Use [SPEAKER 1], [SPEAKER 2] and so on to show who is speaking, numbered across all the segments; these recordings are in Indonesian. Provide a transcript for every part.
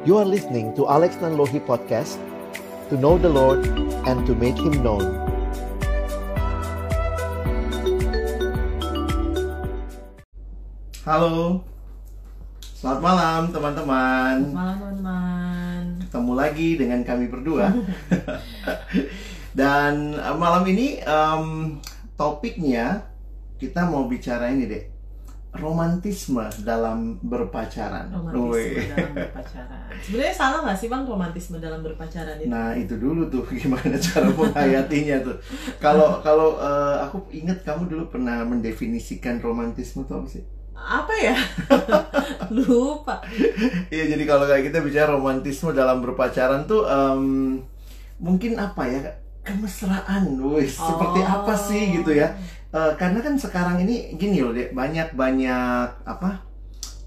[SPEAKER 1] You are listening to Alex Nanlohi Podcast To know the Lord and to make Him known
[SPEAKER 2] Halo, selamat malam teman-teman.
[SPEAKER 3] Malam teman-teman.
[SPEAKER 2] Ketemu lagi dengan kami berdua. Dan uh, malam ini um, topiknya kita mau bicara ini deh, romantisme dalam berpacaran.
[SPEAKER 3] Romantisme
[SPEAKER 2] Wih.
[SPEAKER 3] dalam berpacaran. Sebenarnya salah nggak sih bang romantisme dalam berpacaran itu?
[SPEAKER 2] Nah itu dulu tuh gimana cara menghayatinya tuh. Kalau kalau uh, aku ingat kamu dulu pernah mendefinisikan romantisme itu apa sih?
[SPEAKER 3] Apa ya? Lupa.
[SPEAKER 2] Iya jadi kalau kayak kita bicara romantisme dalam berpacaran tuh em, mungkin apa ya kemesraan, wih seperti
[SPEAKER 3] Oh.
[SPEAKER 2] apa sih gitu ya? Eh, karena kan sekarang ini gini loh deh banyak banyak apa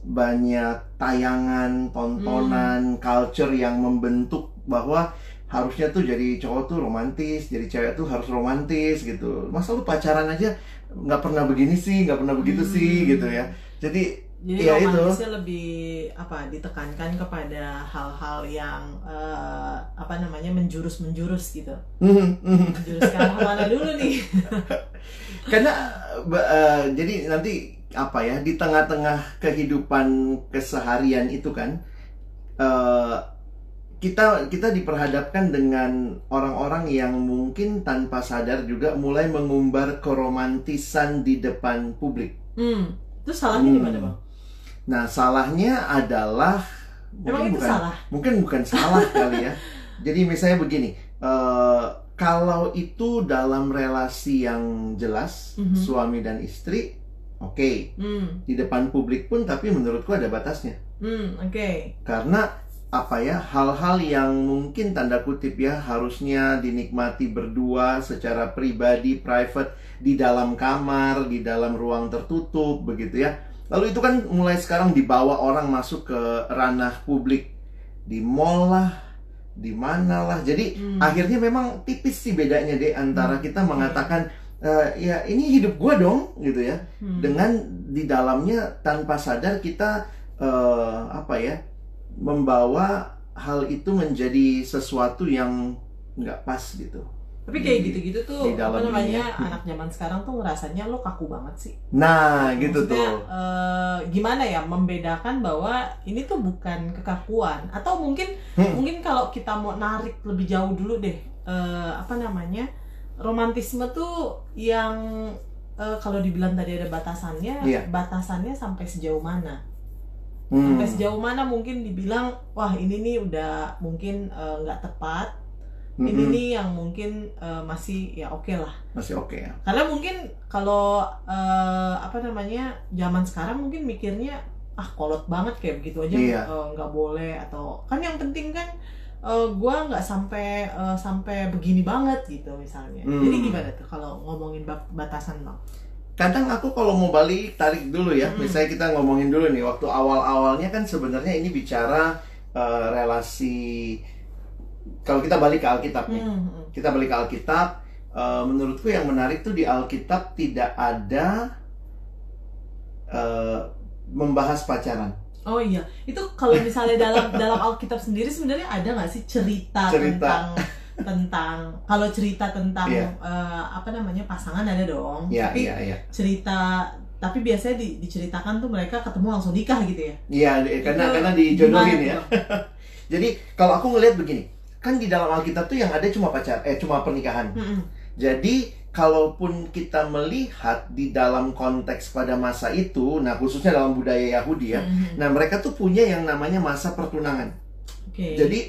[SPEAKER 2] banyak tayangan tontonan culture yang membentuk bahwa harusnya tuh jadi cowok tuh romantis jadi cewek tuh harus romantis gitu masa lu pacaran aja nggak pernah begini sih nggak pernah begitu
[SPEAKER 3] Hmm.
[SPEAKER 2] sih gitu ya jadi
[SPEAKER 3] Jadi
[SPEAKER 2] ya itu
[SPEAKER 3] romantisnya lebih apa ditekankan kepada hal-hal yang eh, apa namanya menjurus-menjurus gitu.
[SPEAKER 2] Mhm, mhm.
[SPEAKER 3] Menjurus ke mana dulu nih?
[SPEAKER 2] karena eh, jadi nanti apa ya di tengah-tengah kehidupan keseharian itu kan eh, kita kita diperhadapkan dengan orang-orang yang mungkin tanpa sadar juga mulai mengumbar keromantisan di depan publik.
[SPEAKER 3] Hmm. Terus salahnya di mana
[SPEAKER 2] Hmm.
[SPEAKER 3] bang?
[SPEAKER 2] Nah salahnya adalah
[SPEAKER 3] Emang itu
[SPEAKER 2] bukan
[SPEAKER 3] salah?
[SPEAKER 2] mungkin bukan salah kali ya. Jadi misalnya begini, kalau itu dalam relasi yang jelas
[SPEAKER 3] Mhm.
[SPEAKER 2] suami dan istri, oke.
[SPEAKER 3] Hmm.
[SPEAKER 2] Di depan publik pun, tapi menurutku ada batasnya.
[SPEAKER 3] Hmm. Oke.
[SPEAKER 2] Karena apa ya hal-hal yang mungkin tanda kutip ya harusnya dinikmati berdua secara pribadi, private di dalam kamar, di dalam ruang tertutup begitu ya. Lalu itu kan mulai sekarang dibawa orang masuk ke ranah publik di mall lah, di mana lah. Jadi
[SPEAKER 3] Hmm.
[SPEAKER 2] akhirnya memang tipis sih bedanya deh antara
[SPEAKER 3] Hmm,
[SPEAKER 2] kita mengatakan "Eh, ya ini hidup gua dong gitu ya
[SPEAKER 3] Hmm.
[SPEAKER 2] dengan di dalamnya tanpa sadar kita eh, apa ya membawa hal itu menjadi sesuatu yang nggak pas gitu.
[SPEAKER 3] Tapi kayak gitu-gitu tuh
[SPEAKER 2] di dalam
[SPEAKER 3] apa namanya.
[SPEAKER 2] Hmm.
[SPEAKER 3] anak zaman sekarang tuh ngerasanya lo kaku banget sih.
[SPEAKER 2] Nah gitu
[SPEAKER 3] Maksudnya,
[SPEAKER 2] tuh.
[SPEAKER 3] eh, gimana ya membedakan bahwa ini tuh bukan kekakuan atau mungkin
[SPEAKER 2] Hmm.
[SPEAKER 3] mungkin kalau kita mau narik lebih jauh dulu deh eh, apa namanya romantisme tuh yang eh, kalau dibilang tadi ada batasannya
[SPEAKER 2] Iya.
[SPEAKER 3] batasannya sampai sejauh mana
[SPEAKER 2] Hmm.
[SPEAKER 3] sampai sejauh mana mungkin dibilang wah ini nih udah mungkin eh, nggak tepat ini
[SPEAKER 2] Mm-mm.
[SPEAKER 3] nih yang mungkin eh, masih ya oke lah
[SPEAKER 2] masih oke ya.
[SPEAKER 3] karena mungkin kalau eh, apa namanya zaman sekarang mungkin mikirnya ah kolot banget kayak begitu aja
[SPEAKER 2] Iya.
[SPEAKER 3] eh, nggak boleh atau kan yang penting kan eh, gua nggak sampai eh, sampai begini banget gitu misalnya
[SPEAKER 2] Hmm.
[SPEAKER 3] jadi gimana tuh kalau ngomongin ba- batasan bang
[SPEAKER 2] Kadang aku kalau mau balik tarik dulu ya.
[SPEAKER 3] Hmm.
[SPEAKER 2] Misalnya kita ngomongin dulu nih waktu awal-awalnya kan sebenarnya ini bicara eh, relasi kalau kita balik ke Alkitab nih.
[SPEAKER 3] Hmm, hmm.
[SPEAKER 2] kita balik ke Alkitab eh, menurutku yang menarik tuh di Alkitab tidak ada eh, membahas pacaran
[SPEAKER 3] oh iya itu kalau misalnya dalam dalam Alkitab sendiri sebenarnya ada nggak sih cerita,
[SPEAKER 2] Cerita.
[SPEAKER 3] tentang tentang kalau cerita tentang
[SPEAKER 2] Iya.
[SPEAKER 3] eh, apa namanya pasangan ada dong
[SPEAKER 2] Iya,
[SPEAKER 3] tapi
[SPEAKER 2] iya, iya.
[SPEAKER 3] cerita tapi biasanya di- diceritakan tuh mereka ketemu langsung nikah gitu ya
[SPEAKER 2] Iya, karena
[SPEAKER 3] Itu
[SPEAKER 2] karena dijodohin ya. Jadi kalau aku ngelihat begini, kan di dalam Alkitab tuh yang ada cuma pacar, eh cuma pernikahan.
[SPEAKER 3] Mm-mm.
[SPEAKER 2] Jadi kalaupun kita melihat di dalam konteks pada masa itu, nah khususnya dalam budaya Yahudi ya,
[SPEAKER 3] Mm-mm.
[SPEAKER 2] nah mereka tuh punya yang namanya masa pertunangan.
[SPEAKER 3] Oke.
[SPEAKER 2] Jadi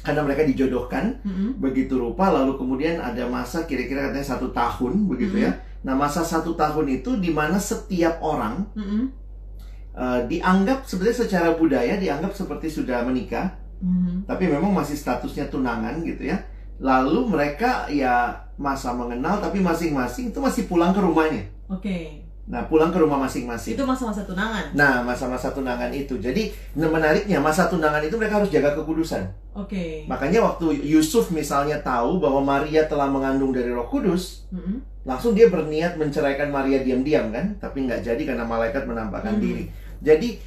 [SPEAKER 2] karena mereka dijodohkan,
[SPEAKER 3] Mm-mm.
[SPEAKER 2] begitu rupa lalu kemudian ada masa kira-kira katanya satu tahun begitu ya nah masa satu tahun itu di mana setiap orang
[SPEAKER 3] Mm-mm.
[SPEAKER 2] eh, dianggap sebenarnya secara budaya dianggap seperti sudah menikah
[SPEAKER 3] Mm-mm.
[SPEAKER 2] tapi memang masih statusnya tunangan gitu ya lalu mereka ya masa mengenal tapi masing-masing itu masih pulang ke rumahnya
[SPEAKER 3] Oke.
[SPEAKER 2] nah pulang ke rumah masing-masing
[SPEAKER 3] Itu masa-masa tunangan.
[SPEAKER 2] nah masa-masa tunangan itu jadi nah, menariknya masa tunangan itu mereka harus jaga kekudusan
[SPEAKER 3] Oke.
[SPEAKER 2] Makanya waktu Yusuf misalnya tahu bahwa Maria telah mengandung dari Roh Kudus,
[SPEAKER 3] Mm-mm.
[SPEAKER 2] langsung dia berniat menceraikan Maria diam-diam kan, tapi nggak jadi karena malaikat menampakkan
[SPEAKER 3] Hmm.
[SPEAKER 2] diri. Jadi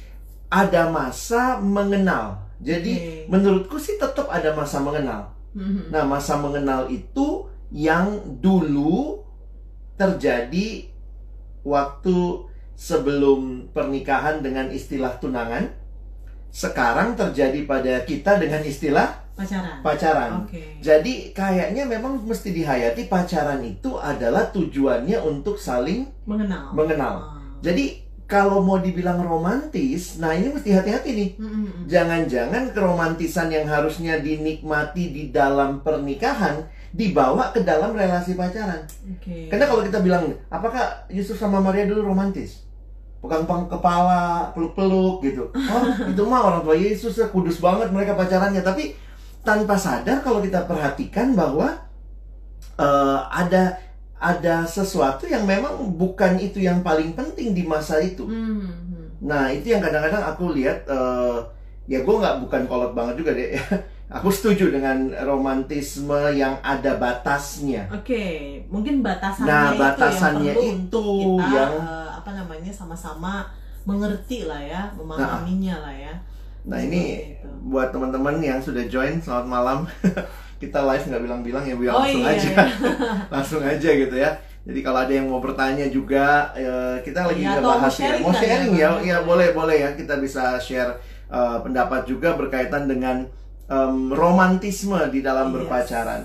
[SPEAKER 2] ada masa mengenal Jadi
[SPEAKER 3] Oke.
[SPEAKER 2] menurutku sih tetap ada masa mengenal.
[SPEAKER 3] Mhm.
[SPEAKER 2] Nah, masa mengenal itu yang dulu terjadi waktu sebelum pernikahan dengan istilah tunangan. Sekarang terjadi pada kita dengan istilah
[SPEAKER 3] pacaran.
[SPEAKER 2] pacaran.
[SPEAKER 3] Oke.
[SPEAKER 2] Jadi kayaknya memang mesti dihayati pacaran itu adalah tujuannya untuk saling
[SPEAKER 3] Mengenal.
[SPEAKER 2] mengenal.
[SPEAKER 3] Ah.
[SPEAKER 2] Jadi kalau mau dibilang romantis, nah ini mesti hati-hati nih.
[SPEAKER 3] Mhm.
[SPEAKER 2] Jangan-jangan keromantisan yang harusnya dinikmati di dalam pernikahan dibawa ke dalam relasi pacaran.
[SPEAKER 3] Oke.
[SPEAKER 2] Karena kalau kita bilang, apakah Yusuf sama Maria dulu romantis? Pegang-pegang kepala, peluk-peluk gitu. Oh, itu mah orang tua Yesus ya kudus banget mereka pacarannya. Tapi tanpa sadar kalau kita perhatikan bahwa eh, ada ada sesuatu yang memang bukan itu yang paling penting di masa itu.
[SPEAKER 3] Mhm.
[SPEAKER 2] Nah itu yang kadang-kadang aku lihat eh, ya gue nggak bukan kolot banget juga deh. aku setuju dengan romantisme yang ada batasnya.
[SPEAKER 3] Oke, mungkin batasannya
[SPEAKER 2] Nah,
[SPEAKER 3] itu
[SPEAKER 2] batasannya
[SPEAKER 3] yang perlu
[SPEAKER 2] itu
[SPEAKER 3] kita
[SPEAKER 2] yang-
[SPEAKER 3] eh, apa namanya sama-sama mengerti lah ya, memahaminya lah ya.
[SPEAKER 2] Nah ini
[SPEAKER 3] Seperti itu.
[SPEAKER 2] buat teman-teman yang sudah join selamat malam. Kita live nggak bilang-bilang ya, bilang
[SPEAKER 3] Oh,
[SPEAKER 2] langsung
[SPEAKER 3] iya,
[SPEAKER 2] aja,
[SPEAKER 3] iya.
[SPEAKER 2] langsung aja gitu ya. Jadi kalau ada yang mau bertanya juga, eh, kita lagi
[SPEAKER 3] Iya, mau
[SPEAKER 2] bahas ya. Mau sharing
[SPEAKER 3] ya,
[SPEAKER 2] ya,
[SPEAKER 3] boleh.
[SPEAKER 2] ya boleh boleh ya. Kita bisa share eh, pendapat juga berkaitan dengan em, romantisme di dalam
[SPEAKER 3] Yes.
[SPEAKER 2] berpacaran.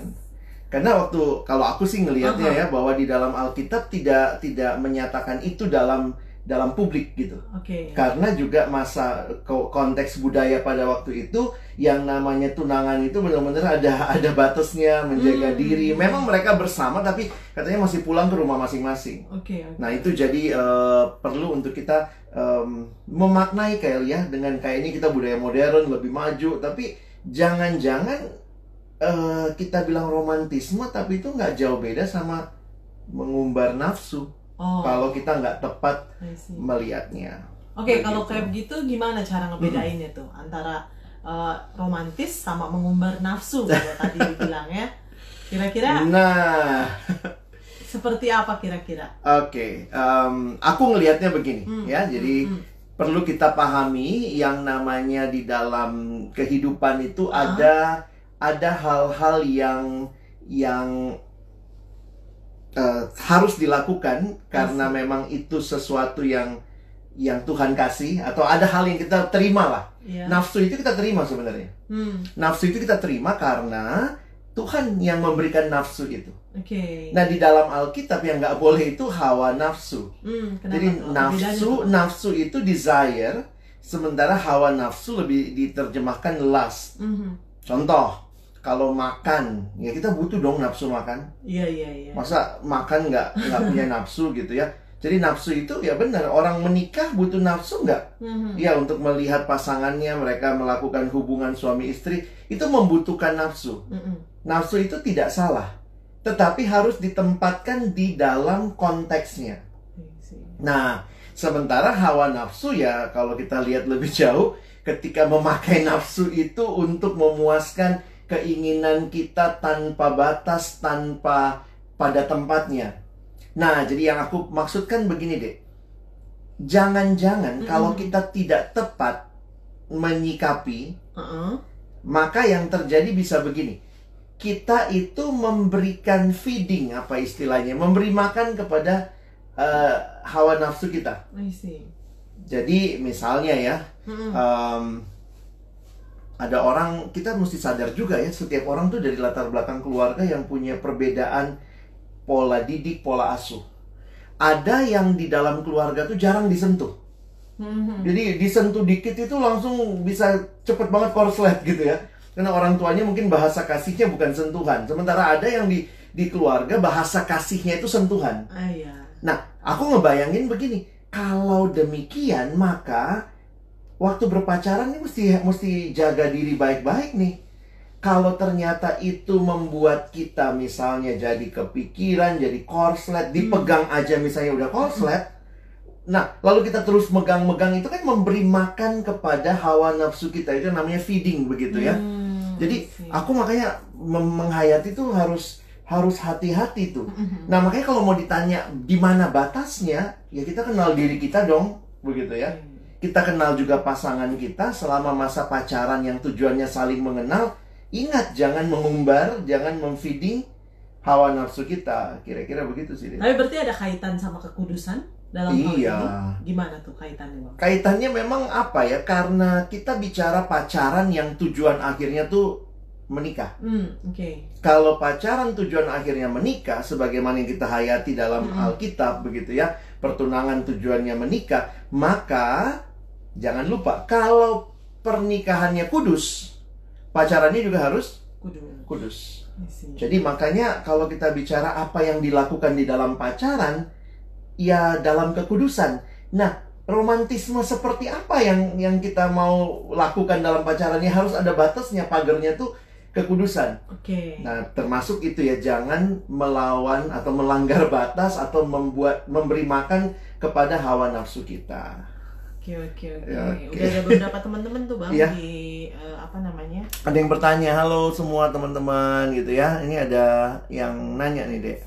[SPEAKER 2] Karena waktu kalau aku sih ngelihatnya
[SPEAKER 3] Aha.
[SPEAKER 2] ya bahwa di dalam Alkitab tidak tidak menyatakan itu dalam dalam publik gitu.
[SPEAKER 3] Oke.
[SPEAKER 2] Karena juga masa ko- konteks budaya pada waktu itu yang namanya tunangan itu benar-benar ada ada batasnya menjaga
[SPEAKER 3] Hmm.
[SPEAKER 2] diri. Memang mereka bersama tapi katanya masih pulang ke rumah masing-masing.
[SPEAKER 3] Oke. oke.
[SPEAKER 2] Nah itu jadi eh, perlu untuk kita em, memaknai kayak ya dengan kayak ini kita budaya modern lebih maju tapi jangan-jangan eh, kita bilang romantisme tapi itu nggak jauh beda sama mengumbar nafsu
[SPEAKER 3] Oh,
[SPEAKER 2] kalau kita nggak tepat melihatnya.
[SPEAKER 3] Oke,
[SPEAKER 2] Kayak
[SPEAKER 3] kalau
[SPEAKER 2] gitu.
[SPEAKER 3] kayak begitu gimana cara ngebedainnya tuh antara eh, romantis sama mengumbar nafsu kalau tadi dibilang ya? Kira-kira
[SPEAKER 2] Nah,
[SPEAKER 3] seperti apa kira-kira?
[SPEAKER 2] oke, em, aku ngelihatnya begini
[SPEAKER 3] Hmm,
[SPEAKER 2] ya. Jadi
[SPEAKER 3] hmm,
[SPEAKER 2] perlu kita pahami yang namanya di dalam kehidupan itu
[SPEAKER 3] Ah.
[SPEAKER 2] ada ada hal-hal yang yang eh, harus dilakukan karena
[SPEAKER 3] Pasti.
[SPEAKER 2] memang itu sesuatu yang yang Tuhan kasih atau ada hal yang kita terima lah.
[SPEAKER 3] Iya.
[SPEAKER 2] Nafsu itu kita terima sebenarnya.
[SPEAKER 3] Hmm,
[SPEAKER 2] Nafsu itu kita terima karena Tuhan yang memberikan nafsu itu.
[SPEAKER 3] Oke.
[SPEAKER 2] Nah di dalam Alkitab yang nggak boleh itu hawa nafsu.
[SPEAKER 3] Hmm,
[SPEAKER 2] Jadi
[SPEAKER 3] bedanya
[SPEAKER 2] nafsu nafsu itu desire, sementara hawa nafsu lebih diterjemahkan lust.
[SPEAKER 3] Mhm.
[SPEAKER 2] Contoh, kalau makan, ya kita butuh dong nafsu makan.
[SPEAKER 3] Iya iya iya.
[SPEAKER 2] Masa makan nggak nggak punya nafsu gitu ya? Jadi nafsu itu ya benar orang menikah butuh nafsu nggak?
[SPEAKER 3] Mhm.
[SPEAKER 2] Ya untuk melihat pasangannya mereka melakukan hubungan suami istri itu membutuhkan nafsu.
[SPEAKER 3] Mhm.
[SPEAKER 2] Nafsu itu tidak salah, tetapi harus ditempatkan di dalam konteksnya. Nah, sementara hawa nafsu ya kalau kita lihat lebih jauh ketika memakai nafsu itu untuk memuaskan keinginan kita tanpa batas, tanpa pada tempatnya. Nah, jadi yang aku maksudkan begini deh. Jangan-jangan
[SPEAKER 3] Mm-mm.
[SPEAKER 2] kalau kita tidak tepat menyikapi,
[SPEAKER 3] Uh-uh.
[SPEAKER 2] maka yang terjadi bisa begini. Kita itu memberikan feeding apa istilahnya, memberi makan kepada eh, hawa nafsu kita.
[SPEAKER 3] I see.
[SPEAKER 2] Jadi misalnya ya,
[SPEAKER 3] Mhm.
[SPEAKER 2] em, ada orang kita mesti sadar juga ya, setiap orang tuh dari latar belakang keluarga yang punya perbedaan pola didik, pola asuh. Ada yang di dalam keluarga tuh jarang disentuh.
[SPEAKER 3] Mhm.
[SPEAKER 2] Jadi disentuh dikit itu langsung bisa cepet banget korslet gitu ya. Karena orang tuanya mungkin bahasa kasihnya bukan sentuhan. Sementara ada yang di di keluarga bahasa kasihnya itu sentuhan.
[SPEAKER 3] Ah iya.
[SPEAKER 2] Nah, aku ngebayangin begini, kalau demikian maka waktu berpacaran ini mesti mesti jaga diri baik-baik nih. Kalau ternyata itu membuat kita misalnya jadi kepikiran, jadi korslet, dipegang aja misalnya udah korslet. Nah, lalu kita terus megang-megang itu kan memberi makan kepada hawa nafsu kita itu namanya feeding begitu ya.
[SPEAKER 3] Hmm,
[SPEAKER 2] Jadi aku makanya menghayati itu harus harus hati-hati tuh.
[SPEAKER 3] Mhm.
[SPEAKER 2] Nah makanya kalau mau ditanya di mana batasnya, ya kita kenal diri kita dong, begitu ya. Kita kenal juga pasangan kita selama masa pacaran yang tujuannya saling mengenal. Ingat jangan mengumbar, jangan memfeeding hawa nafsu kita. Kira-kira begitu sih.
[SPEAKER 3] Tapi berarti ada kaitan sama kekudusan dalam hal
[SPEAKER 2] Iya.
[SPEAKER 3] ini. Gimana tuh kaitannya, Bang?
[SPEAKER 2] Kaitannya memang apa ya? Karena kita bicara pacaran yang tujuan akhirnya tuh menikah.
[SPEAKER 3] Hmm, oke.
[SPEAKER 2] Kalau pacaran tujuan akhirnya menikah, sebagaimana yang kita hayati dalam
[SPEAKER 3] Mm-mm.
[SPEAKER 2] Alkitab begitu ya, pertunangan tujuannya menikah, maka jangan lupa kalau pernikahannya kudus, pacarannya juga harus
[SPEAKER 3] Kudus.
[SPEAKER 2] kudus. Jadi makanya kalau kita bicara apa yang dilakukan di dalam pacaran, ya dalam kekudusan. Nah, romantisme seperti apa yang yang kita mau lakukan dalam pacaran? Ya harus ada batasnya, pagarnya tuh kekudusan.
[SPEAKER 3] Oke.
[SPEAKER 2] Nah, termasuk itu ya jangan melawan atau melanggar batas atau membuat memberi makan kepada hawa nafsu kita.
[SPEAKER 3] Oke, oke, oke.
[SPEAKER 2] Ya, oke.
[SPEAKER 3] Udah ada beberapa teman-teman tuh, Bang,
[SPEAKER 2] Iya.
[SPEAKER 3] di eh, apa namanya?
[SPEAKER 2] Ada yang bertanya, "Halo semua teman-teman," gitu ya. Ini ada yang nanya nih, Dek.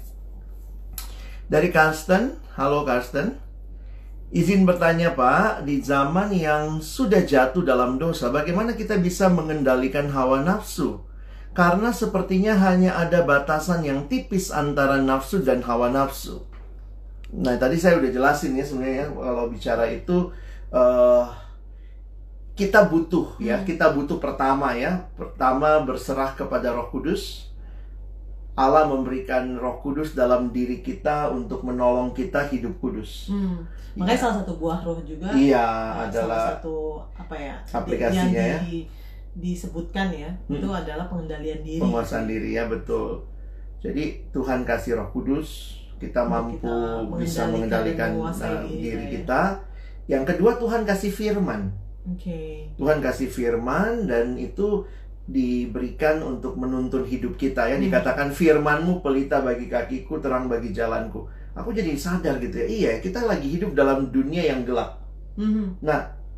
[SPEAKER 2] Dari Karsten, "Halo Karsten. Izin bertanya, Pak, di zaman yang sudah jatuh dalam dosa, bagaimana kita bisa mengendalikan hawa nafsu? Karena sepertinya hanya ada batasan yang tipis antara nafsu dan hawa nafsu." Nah, tadi saya udah jelasin ya sebenarnya kalau bicara itu eh kita butuh ya,
[SPEAKER 3] Hmm.
[SPEAKER 2] kita butuh pertama ya. Pertama berserah kepada Roh Kudus. Allah memberikan Roh Kudus dalam diri kita untuk menolong kita hidup kudus.
[SPEAKER 3] Hmm. Makanya
[SPEAKER 2] Iya.
[SPEAKER 3] salah satu buah roh juga
[SPEAKER 2] Iya,
[SPEAKER 3] eh, salah
[SPEAKER 2] adalah
[SPEAKER 3] satu apa ya?
[SPEAKER 2] aplikasinya
[SPEAKER 3] yang
[SPEAKER 2] ya.
[SPEAKER 3] di- disebutkan ya,
[SPEAKER 2] Hmm.
[SPEAKER 3] itu adalah pengendalian diri.
[SPEAKER 2] penguasaan diri ya, betul. Jadi Tuhan kasih Roh Kudus, kita mampu
[SPEAKER 3] kita
[SPEAKER 2] bisa
[SPEAKER 3] mengendalikan
[SPEAKER 2] uh,
[SPEAKER 3] diri
[SPEAKER 2] diri
[SPEAKER 3] kita ya.
[SPEAKER 2] Yang kedua Tuhan kasih firman.
[SPEAKER 3] Oke.
[SPEAKER 2] Tuhan kasih firman dan itu diberikan untuk menuntun hidup kita ya
[SPEAKER 3] Hmm.
[SPEAKER 2] dikatakan firmanmu pelita bagi kakiku terang bagi jalanku aku jadi sadar gitu ya iya kita lagi hidup dalam dunia yang gelap
[SPEAKER 3] Mhm.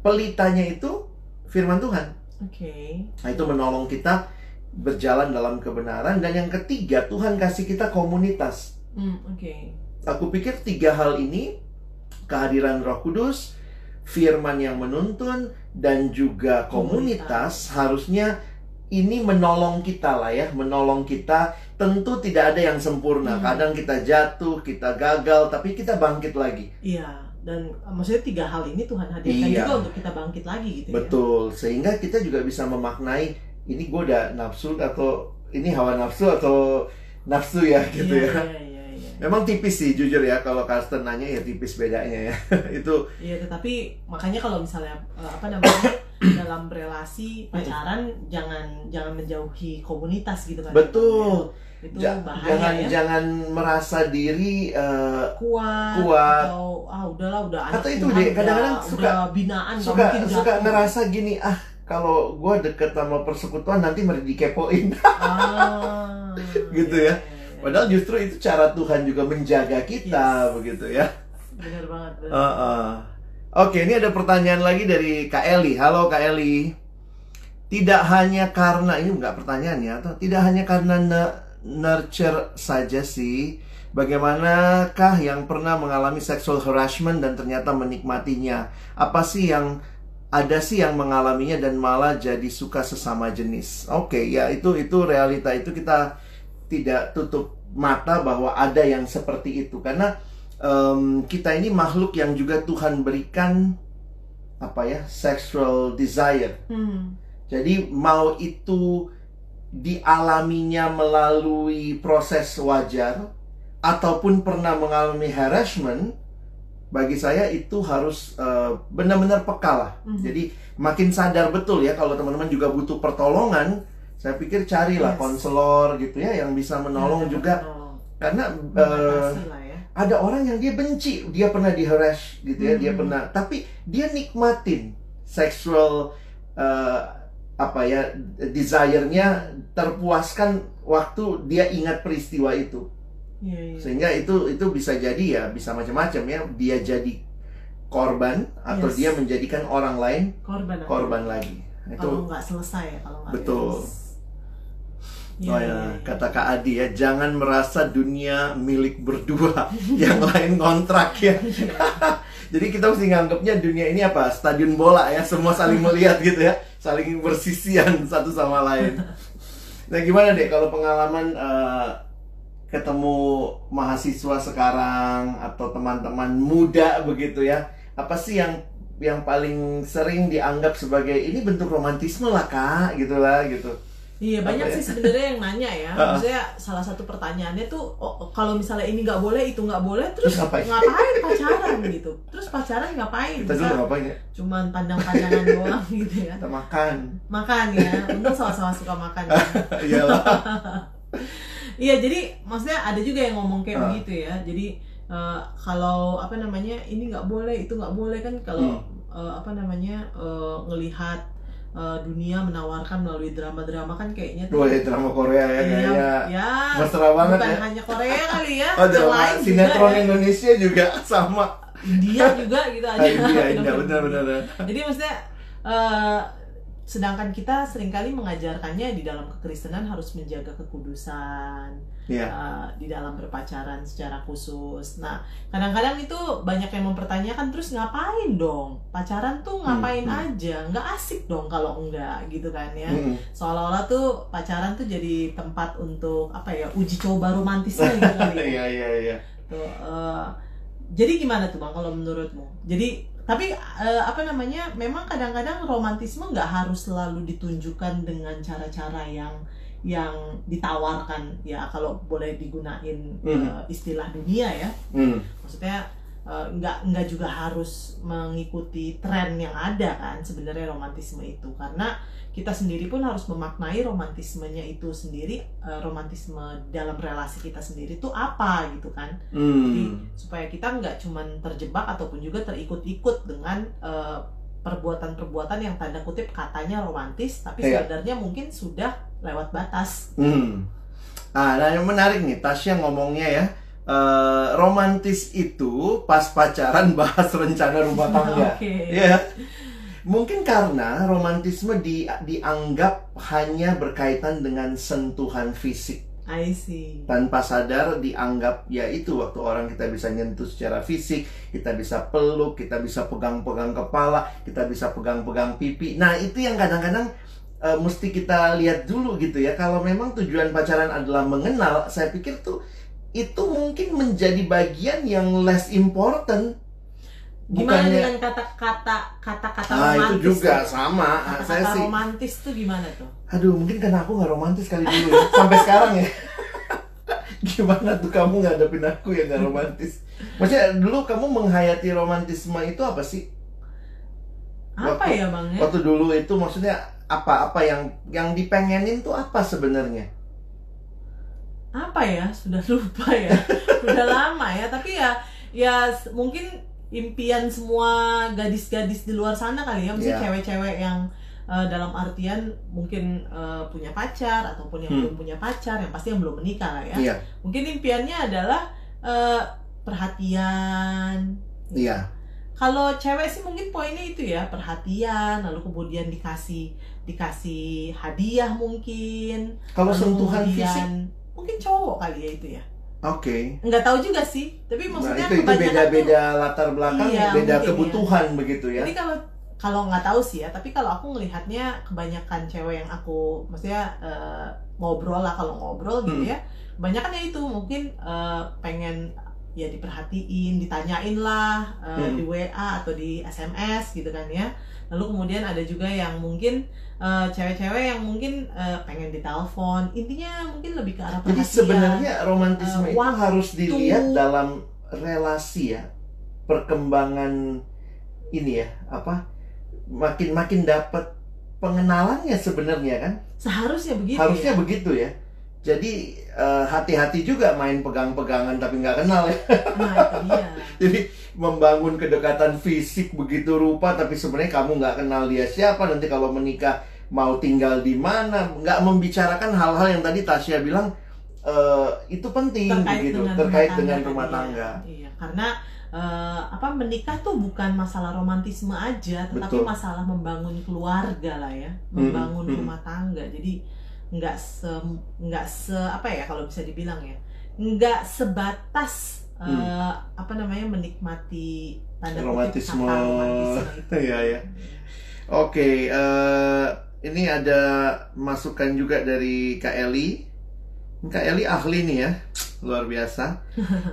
[SPEAKER 2] pelitanya itu firman Tuhan
[SPEAKER 3] Oke.
[SPEAKER 2] nah itu menolong kita berjalan dalam kebenaran dan yang ketiga Tuhan kasih kita komunitas
[SPEAKER 3] Hmm, Oke.
[SPEAKER 2] aku pikir tiga hal ini kehadiran Roh Kudus, firman yang menuntun dan juga komunitas, harusnya ini menolong kita lah ya, menolong kita. Tentu tidak ada yang sempurna.
[SPEAKER 3] Hmm.
[SPEAKER 2] Kadang kita jatuh, kita gagal, tapi kita bangkit lagi.
[SPEAKER 3] Iya. Dan eh, maksudnya tiga hal ini Tuhan hadirkan
[SPEAKER 2] Iya.
[SPEAKER 3] juga untuk kita bangkit lagi gitu ya.
[SPEAKER 2] Betul. Sehingga kita juga bisa memaknai ini gue udah nafsu atau ini hawa nafsu atau nafsu ya gitu
[SPEAKER 3] Iya,
[SPEAKER 2] ya.
[SPEAKER 3] Iya, iya.
[SPEAKER 2] Memang tipis sih jujur ya kalau Karsten nanya ya tipis bedanya ya. itu
[SPEAKER 3] Iya, tetapi makanya kalau misalnya eh, apa namanya dalam relasi pacaran jangan jangan menjauhi komunitas gitu kan.
[SPEAKER 2] betul.
[SPEAKER 3] Itu
[SPEAKER 2] Ja-
[SPEAKER 3] bahaya
[SPEAKER 2] jangan
[SPEAKER 3] ya.
[SPEAKER 2] jangan merasa diri eh,
[SPEAKER 3] kuat,
[SPEAKER 2] Kuat.
[SPEAKER 3] atau ah udahlah udah anak
[SPEAKER 2] Atau itu deh, kadang-kadang suka-
[SPEAKER 3] binaan
[SPEAKER 2] suka suka
[SPEAKER 3] jatuh.
[SPEAKER 2] ngerasa gini ah kalau gue deket sama persekutuan nanti mereka dikepoin
[SPEAKER 3] ah,
[SPEAKER 2] Gitu
[SPEAKER 3] iya,
[SPEAKER 2] ya. Padahal justru itu cara Tuhan juga menjaga kita
[SPEAKER 3] Yes.
[SPEAKER 2] begitu ya
[SPEAKER 3] benar banget benar.
[SPEAKER 2] Heeh. Oke, ini ada pertanyaan lagi dari Kak Eli. Halo Kak Eli. Tidak hanya karena ini enggak pertanyaan ya, atau tidak hanya karena nurture saja sih. Bagaimanakah yang pernah mengalami sexual harassment dan ternyata menikmatinya? Apa sih yang ada sih yang mengalaminya dan malah jadi suka sesama jenis? Oke, ya itu itu realita itu kita tidak tutup mata bahwa ada yang seperti itu karena em, kita ini makhluk yang juga Tuhan berikan apa ya sexual desire.
[SPEAKER 3] Hmm.
[SPEAKER 2] Jadi mau itu dialaminya melalui proses wajar ataupun pernah mengalami harassment, bagi saya itu harus eh, benar-benar peka lah.
[SPEAKER 3] Mhm.
[SPEAKER 2] Jadi makin sadar betul ya kalau teman-teman juga butuh pertolongan, saya pikir carilah
[SPEAKER 3] Yes.
[SPEAKER 2] konselor gitu ya yang bisa menolong
[SPEAKER 3] Yang
[SPEAKER 2] juga
[SPEAKER 3] menolong.
[SPEAKER 2] karena
[SPEAKER 3] lah ya.
[SPEAKER 2] ada orang yang dia benci, dia pernah diharass gitu ya, dia
[SPEAKER 3] Hmm.
[SPEAKER 2] pernah, tapi dia nikmatin sexual eh, apa ya desire-nya terpuaskan waktu dia ingat peristiwa itu,
[SPEAKER 3] Iya, iya.
[SPEAKER 2] sehingga itu itu bisa jadi ya bisa macam-macam ya, dia jadi korban atau
[SPEAKER 3] Yes.
[SPEAKER 2] dia menjadikan orang lain
[SPEAKER 3] korban
[SPEAKER 2] korban lagi. Itu
[SPEAKER 3] kalau nggak selesai ya kalau nggak
[SPEAKER 2] Betul.
[SPEAKER 3] beres. Iya,
[SPEAKER 2] Oh ya, kata Kak Adi ya, jangan merasa dunia milik berdua, yang lain kontrak ya. Jadi kita mesti nganggapnya dunia ini apa? Stadion bola ya, semua saling melihat gitu ya, saling bersisian satu sama lain. Nah gimana deh kalau pengalaman uh, ketemu mahasiswa sekarang atau teman-teman muda begitu ya, apa sih yang yang paling sering dianggap sebagai ini bentuk romantisme lah kak, gitulah gitu.
[SPEAKER 3] Iya banyak
[SPEAKER 2] ya?
[SPEAKER 3] sih sebenarnya yang nanya ya. Maksudnya salah satu pertanyaannya tuh oh, kalau misalnya ini nggak boleh itu nggak boleh terus,
[SPEAKER 2] Terus ngapain?
[SPEAKER 3] pacaran gitu. Terus pacaran ngapain?
[SPEAKER 2] Kita dulu ngapain ya?
[SPEAKER 3] cuman pandang-pandangan doang gitu ya.
[SPEAKER 2] Kita makan.
[SPEAKER 3] Makan ya. Untung sama-sama suka makan. ya.
[SPEAKER 2] Iyalah.
[SPEAKER 3] Iya jadi maksudnya ada juga yang ngomong kayak begitu ya. Jadi eh, kalau apa namanya ini nggak boleh itu nggak boleh kan kalau
[SPEAKER 2] Hmm.
[SPEAKER 3] eh, apa namanya eh, ngelihat eh, dunia menawarkan melalui drama-drama kan kayaknya
[SPEAKER 2] ya drama Korea ya
[SPEAKER 3] Iya,
[SPEAKER 2] kayaknya.
[SPEAKER 3] ya,
[SPEAKER 2] mesra banget
[SPEAKER 3] bukan
[SPEAKER 2] ya.
[SPEAKER 3] hanya Korea kali ya,
[SPEAKER 2] Oh, drama
[SPEAKER 3] juga
[SPEAKER 2] sinetron
[SPEAKER 3] ya.
[SPEAKER 2] Indonesia juga sama.
[SPEAKER 3] India juga gitu
[SPEAKER 2] Ah,
[SPEAKER 3] ada.
[SPEAKER 2] India, India, benar-benar.
[SPEAKER 3] Jadi maksudnya eh, sedangkan kita sering kali mengajarkannya di dalam kekristenan harus menjaga kekudusan
[SPEAKER 2] Iya.
[SPEAKER 3] eh, di dalam berpacaran secara khusus. Nah, kadang-kadang itu banyak yang mempertanyakan terus ngapain dong? Pacaran tuh ngapain
[SPEAKER 2] Hmm, hmm.
[SPEAKER 3] aja? Nggak asik dong kalau enggak gitu kan ya.
[SPEAKER 2] Mm-mm.
[SPEAKER 3] Seolah-olah tuh pacaran tuh jadi tempat untuk apa ya? uji coba romantisnya gitu kali ya.
[SPEAKER 2] Iya, iya, iya.
[SPEAKER 3] Tuh, eh, jadi gimana tuh bang kalau menurutmu? Jadi tapi eh, apa namanya? Memang kadang-kadang romantisme nggak harus selalu ditunjukkan dengan cara-cara yang yang ditawarkan ya kalau boleh digunain
[SPEAKER 2] Hmm.
[SPEAKER 3] eh, istilah dunia ya.
[SPEAKER 2] Hmm.
[SPEAKER 3] Maksudnya eh, nggak nggak juga harus mengikuti tren yang ada kan sebenarnya romantisme itu karena kita sendiri pun harus memaknai romantismenya itu sendiri eh, romantisme dalam relasi kita sendiri itu apa gitu kan jadi
[SPEAKER 2] Hmm.
[SPEAKER 3] supaya kita nggak cuman terjebak ataupun juga terikut-ikut dengan eh, perbuatan-perbuatan yang tanda kutip katanya romantis tapi
[SPEAKER 2] Iya.
[SPEAKER 3] sebenarnya mungkin sudah lewat batas
[SPEAKER 2] Hmm. Ah, nah yang menarik nih, Tasya ngomongnya ya. eh, romantis itu pas pacaran bahas rencana rumah tangga.
[SPEAKER 3] Oke.
[SPEAKER 2] Iya. Mungkin karena romantisme di, dianggap hanya berkaitan dengan sentuhan fisik.
[SPEAKER 3] I see
[SPEAKER 2] Tanpa sadar dianggap ya itu waktu orang kita bisa nyentuh secara fisik, kita bisa peluk, kita bisa pegang-pegang kepala, kita bisa pegang-pegang pipi. Nah, itu yang kadang-kadang eh, mesti kita lihat dulu gitu ya. Kalau memang tujuan pacaran adalah mengenal, saya pikir tuh itu mungkin menjadi bagian yang less important.
[SPEAKER 3] Gimana
[SPEAKER 2] Bukannya-
[SPEAKER 3] dengan kata-kata kata-kata
[SPEAKER 2] Ah,
[SPEAKER 3] romantis
[SPEAKER 2] itu juga
[SPEAKER 3] tuh?
[SPEAKER 2] sama. Ah, saya
[SPEAKER 3] kata-kata
[SPEAKER 2] sih
[SPEAKER 3] romantis tuh gimana tuh
[SPEAKER 2] Aduh, mungkin karena aku nggak romantis kali dulu ya. Sampai sekarang ya. Gimana tuh kamu ngadepin aku yang nggak romantis? Maksudnya dulu kamu menghayati romantisme itu apa sih?
[SPEAKER 3] apa
[SPEAKER 2] Waktu-
[SPEAKER 3] ya bang ya
[SPEAKER 2] Waktu dulu itu maksudnya apa-apa yang yang dipengenin tuh apa sebenarnya?
[SPEAKER 3] apa ya sudah lupa ya udah lama ya tapi ya ya mungkin impian semua gadis-gadis di luar sana kali ya mesti
[SPEAKER 2] Iya.
[SPEAKER 3] cewek-cewek yang eh, dalam artian mungkin eh, punya pacar ataupun yang
[SPEAKER 2] Hmm.
[SPEAKER 3] belum punya pacar yang pasti yang belum menikah lah ya
[SPEAKER 2] Iya,
[SPEAKER 3] mungkin impiannya adalah eh, perhatian
[SPEAKER 2] iya.
[SPEAKER 3] kalau cewek sih mungkin poinnya itu ya perhatian lalu kemudian dikasih dikasih hadiah mungkin
[SPEAKER 2] Kalau sentuhan
[SPEAKER 3] kemudian-
[SPEAKER 2] fisik,
[SPEAKER 3] mungkin cowok kali ya itu ya
[SPEAKER 2] oke.
[SPEAKER 3] nggak tahu juga sih tapi
[SPEAKER 2] Nah
[SPEAKER 3] maksudnya
[SPEAKER 2] itu itu beda-beda latar belakang,
[SPEAKER 3] Iya,
[SPEAKER 2] beda
[SPEAKER 3] mungkin
[SPEAKER 2] kebutuhan begitu
[SPEAKER 3] tuh
[SPEAKER 2] ya.
[SPEAKER 3] jadi kalau kalau nggak tahu sih ya tapi kalau aku ngelihatnya kebanyakan cewek yang aku maksudnya eh, ngobrol lah kalau ngobrol gitu
[SPEAKER 2] Hmm.
[SPEAKER 3] ya kebanyakan ya itu mungkin eh, pengen ya diperhatiin ditanyain lah eh,
[SPEAKER 2] Hmm.
[SPEAKER 3] di WA atau di SMS gitu kan ya lalu kemudian ada juga yang mungkin eh, cewek-cewek yang mungkin eh, pengen ditelepon intinya mungkin lebih ke arah
[SPEAKER 2] Jadi
[SPEAKER 3] perhatian
[SPEAKER 2] sebenarnya romantisme
[SPEAKER 3] Eh,
[SPEAKER 2] itu
[SPEAKER 3] waktu.
[SPEAKER 2] harus dilihat dalam relasi ya, perkembangan ini ya, apa makin makin dapat pengenalannya sebenarnya kan,
[SPEAKER 3] seharusnya begitu
[SPEAKER 2] harusnya
[SPEAKER 3] ya
[SPEAKER 2] begitu ya. Jadi eh, hati-hati juga main pegang-pegangan tapi nggak kenal ya.
[SPEAKER 3] nah dia
[SPEAKER 2] Jadi membangun kedekatan fisik begitu rupa tapi sebenarnya kamu nggak kenal dia siapa nanti kalau menikah mau tinggal di mana nggak membicarakan hal-hal yang tadi Tasya bilang eh, itu penting
[SPEAKER 3] terkait
[SPEAKER 2] begitu
[SPEAKER 3] dengan
[SPEAKER 2] terkait
[SPEAKER 3] rumah
[SPEAKER 2] dengan
[SPEAKER 3] tangga
[SPEAKER 2] rumah
[SPEAKER 3] ya.
[SPEAKER 2] tangga.
[SPEAKER 3] Iya, karena eh, apa menikah tuh bukan masalah romantisme aja, tetapi
[SPEAKER 2] Betul.
[SPEAKER 3] masalah membangun keluarga lah ya,
[SPEAKER 2] Hmm,
[SPEAKER 3] membangun
[SPEAKER 2] hmm.
[SPEAKER 3] rumah tangga. Jadi nggak se nggak se apa ya kalau bisa dibilang ya, nggak sebatas eh, apa namanya menikmati tanda
[SPEAKER 2] Romantisme.
[SPEAKER 3] kata romantisme itu.
[SPEAKER 2] Iya, iya. Oke, eh, ini ada masukan juga dari Kak Eli. Kak Eli ahli nih ya, luar biasa.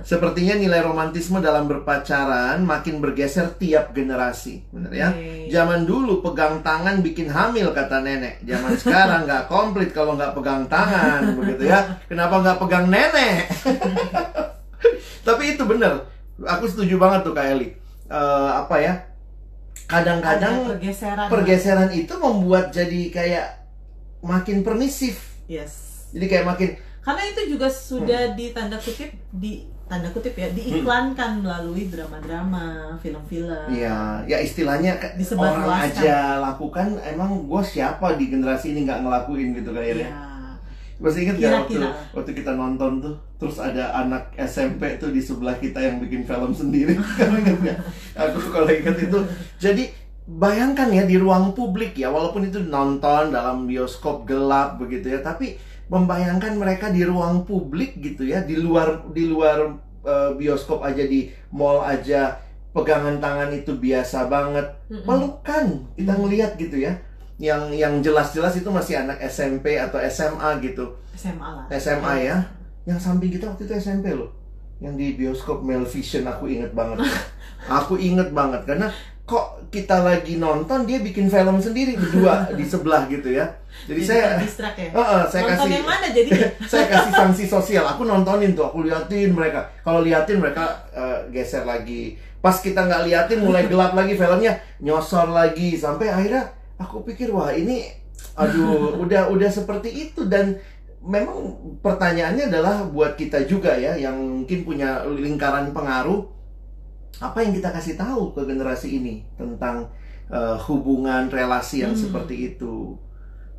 [SPEAKER 2] Sepertinya nilai romantisme dalam berpacaran makin bergeser tiap generasi, bener ya?
[SPEAKER 3] Oke.
[SPEAKER 2] Zaman dulu pegang tangan bikin hamil kata nenek. Zaman sekarang nggak komplit kalau nggak pegang tangan, begitu ya? Kenapa nggak pegang nenek? Tapi itu bener. Aku setuju banget tuh Kak Eli. Eh, apa ya? Kadang-kadang
[SPEAKER 3] Ada pergeseran
[SPEAKER 2] pergeseran itu membuat jadi kayak makin permisif.
[SPEAKER 3] yes
[SPEAKER 2] Jadi kayak makin
[SPEAKER 3] karena itu juga sudah di tanda kutip di tanda kutip ya diiklankan melalui drama-drama film-film.
[SPEAKER 2] Ya ya istilahnya orang aja lakukan emang gue siapa di generasi ini nggak ngelakuin gitu kayaknya.
[SPEAKER 3] ya
[SPEAKER 2] Masih inget gak waktu, waktu kita nonton tuh Terus ada anak SMP tuh di sebelah kita yang bikin film sendiri. Kamu inget gak? Aku kalau inget itu. Jadi bayangkan ya di ruang publik ya Walaupun itu nonton dalam bioskop gelap begitu ya Tapi membayangkan mereka di ruang publik gitu ya Di luar di luar eh, bioskop aja di mall aja Pegangan tangan itu biasa banget. Pelukan kita ngelihat gitu ya. Yang yang jelas-jelas itu masih anak SMP atau SMA gitu.
[SPEAKER 3] SMA lah.
[SPEAKER 2] SMA ya. Yang samping kita waktu itu SMP loh. Yang di bioskop Melvision aku inget banget. Aku inget banget karena kok kita lagi nonton dia bikin film sendiri berdua di sebelah gitu ya. Jadi saya
[SPEAKER 3] distrak ya?
[SPEAKER 2] Heeh, saya
[SPEAKER 3] nonton
[SPEAKER 2] kasih
[SPEAKER 3] yang mana jadi?
[SPEAKER 2] saya kasih sanksi sosial. Aku nontonin tuh aku liatin mereka. Kalau liatin mereka eh, geser lagi. Pas kita nggak liatin mulai gelap lagi filmnya nyosor lagi. Sampai akhirnya aku pikir wah ini aduh udah udah seperti itu. Dan memang pertanyaannya adalah buat kita juga ya yang mungkin punya lingkaran pengaruh apa yang kita kasih tahu ke generasi ini tentang eh, hubungan relasi yang
[SPEAKER 3] Hmm.
[SPEAKER 2] seperti itu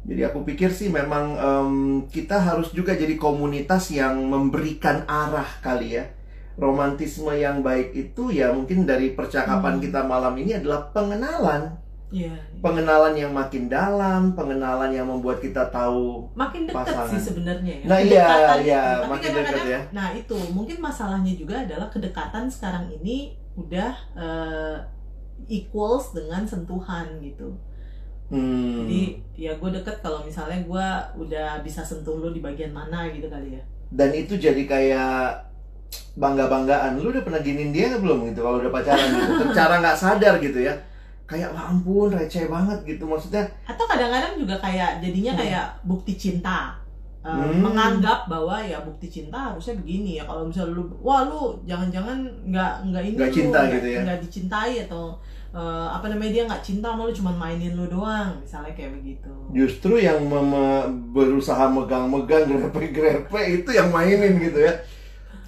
[SPEAKER 2] jadi aku pikir sih memang em, kita harus juga jadi komunitas yang memberikan arah kali ya. Romantisme yang baik itu ya mungkin dari percakapan
[SPEAKER 3] Hmm.
[SPEAKER 2] kita malam ini adalah pengenalan.
[SPEAKER 3] Iya.
[SPEAKER 2] Pengenalan yang makin dalam, pengenalan yang membuat kita tahu
[SPEAKER 3] makin dekat
[SPEAKER 2] Pasangan.
[SPEAKER 3] sih sebenarnya ya.
[SPEAKER 2] Nah, iya,
[SPEAKER 3] Kedekatan
[SPEAKER 2] iya,
[SPEAKER 3] itu.
[SPEAKER 2] Makin dekat ya.
[SPEAKER 3] Nah itu mungkin masalahnya juga adalah kedekatan sekarang ini udah eh, equals dengan sentuhan gitu.
[SPEAKER 2] hmm,
[SPEAKER 3] Jadi ya gue deket kalau misalnya gue udah bisa sentuh lo di bagian mana gitu kali ya.
[SPEAKER 2] dan itu jadi kayak bangga-banggaan. Lu udah pernah giniin dia belum gitu kalau udah pacaran gitu. Secara nggak sadar gitu ya. Kayak wah ampun receh banget gitu maksudnya.
[SPEAKER 3] Atau kadang-kadang juga kayak jadinya
[SPEAKER 2] Hmm.
[SPEAKER 3] kayak bukti cinta. Eh,
[SPEAKER 2] Hmm.
[SPEAKER 3] menganggap bahwa ya bukti cinta harusnya begini ya kalau misalnya lu wah lu jangan-jangan nggak nggak ini
[SPEAKER 2] Nggak
[SPEAKER 3] lu,
[SPEAKER 2] cinta
[SPEAKER 3] nggak-
[SPEAKER 2] gitu ya.
[SPEAKER 3] nggak dicintai atau eh, apa namanya dia nggak cinta sama lu cuma mainin lu doang misalnya kayak begitu
[SPEAKER 2] Justru yang mem- berusaha megang-megang grepe-grepe itu yang mainin gitu ya.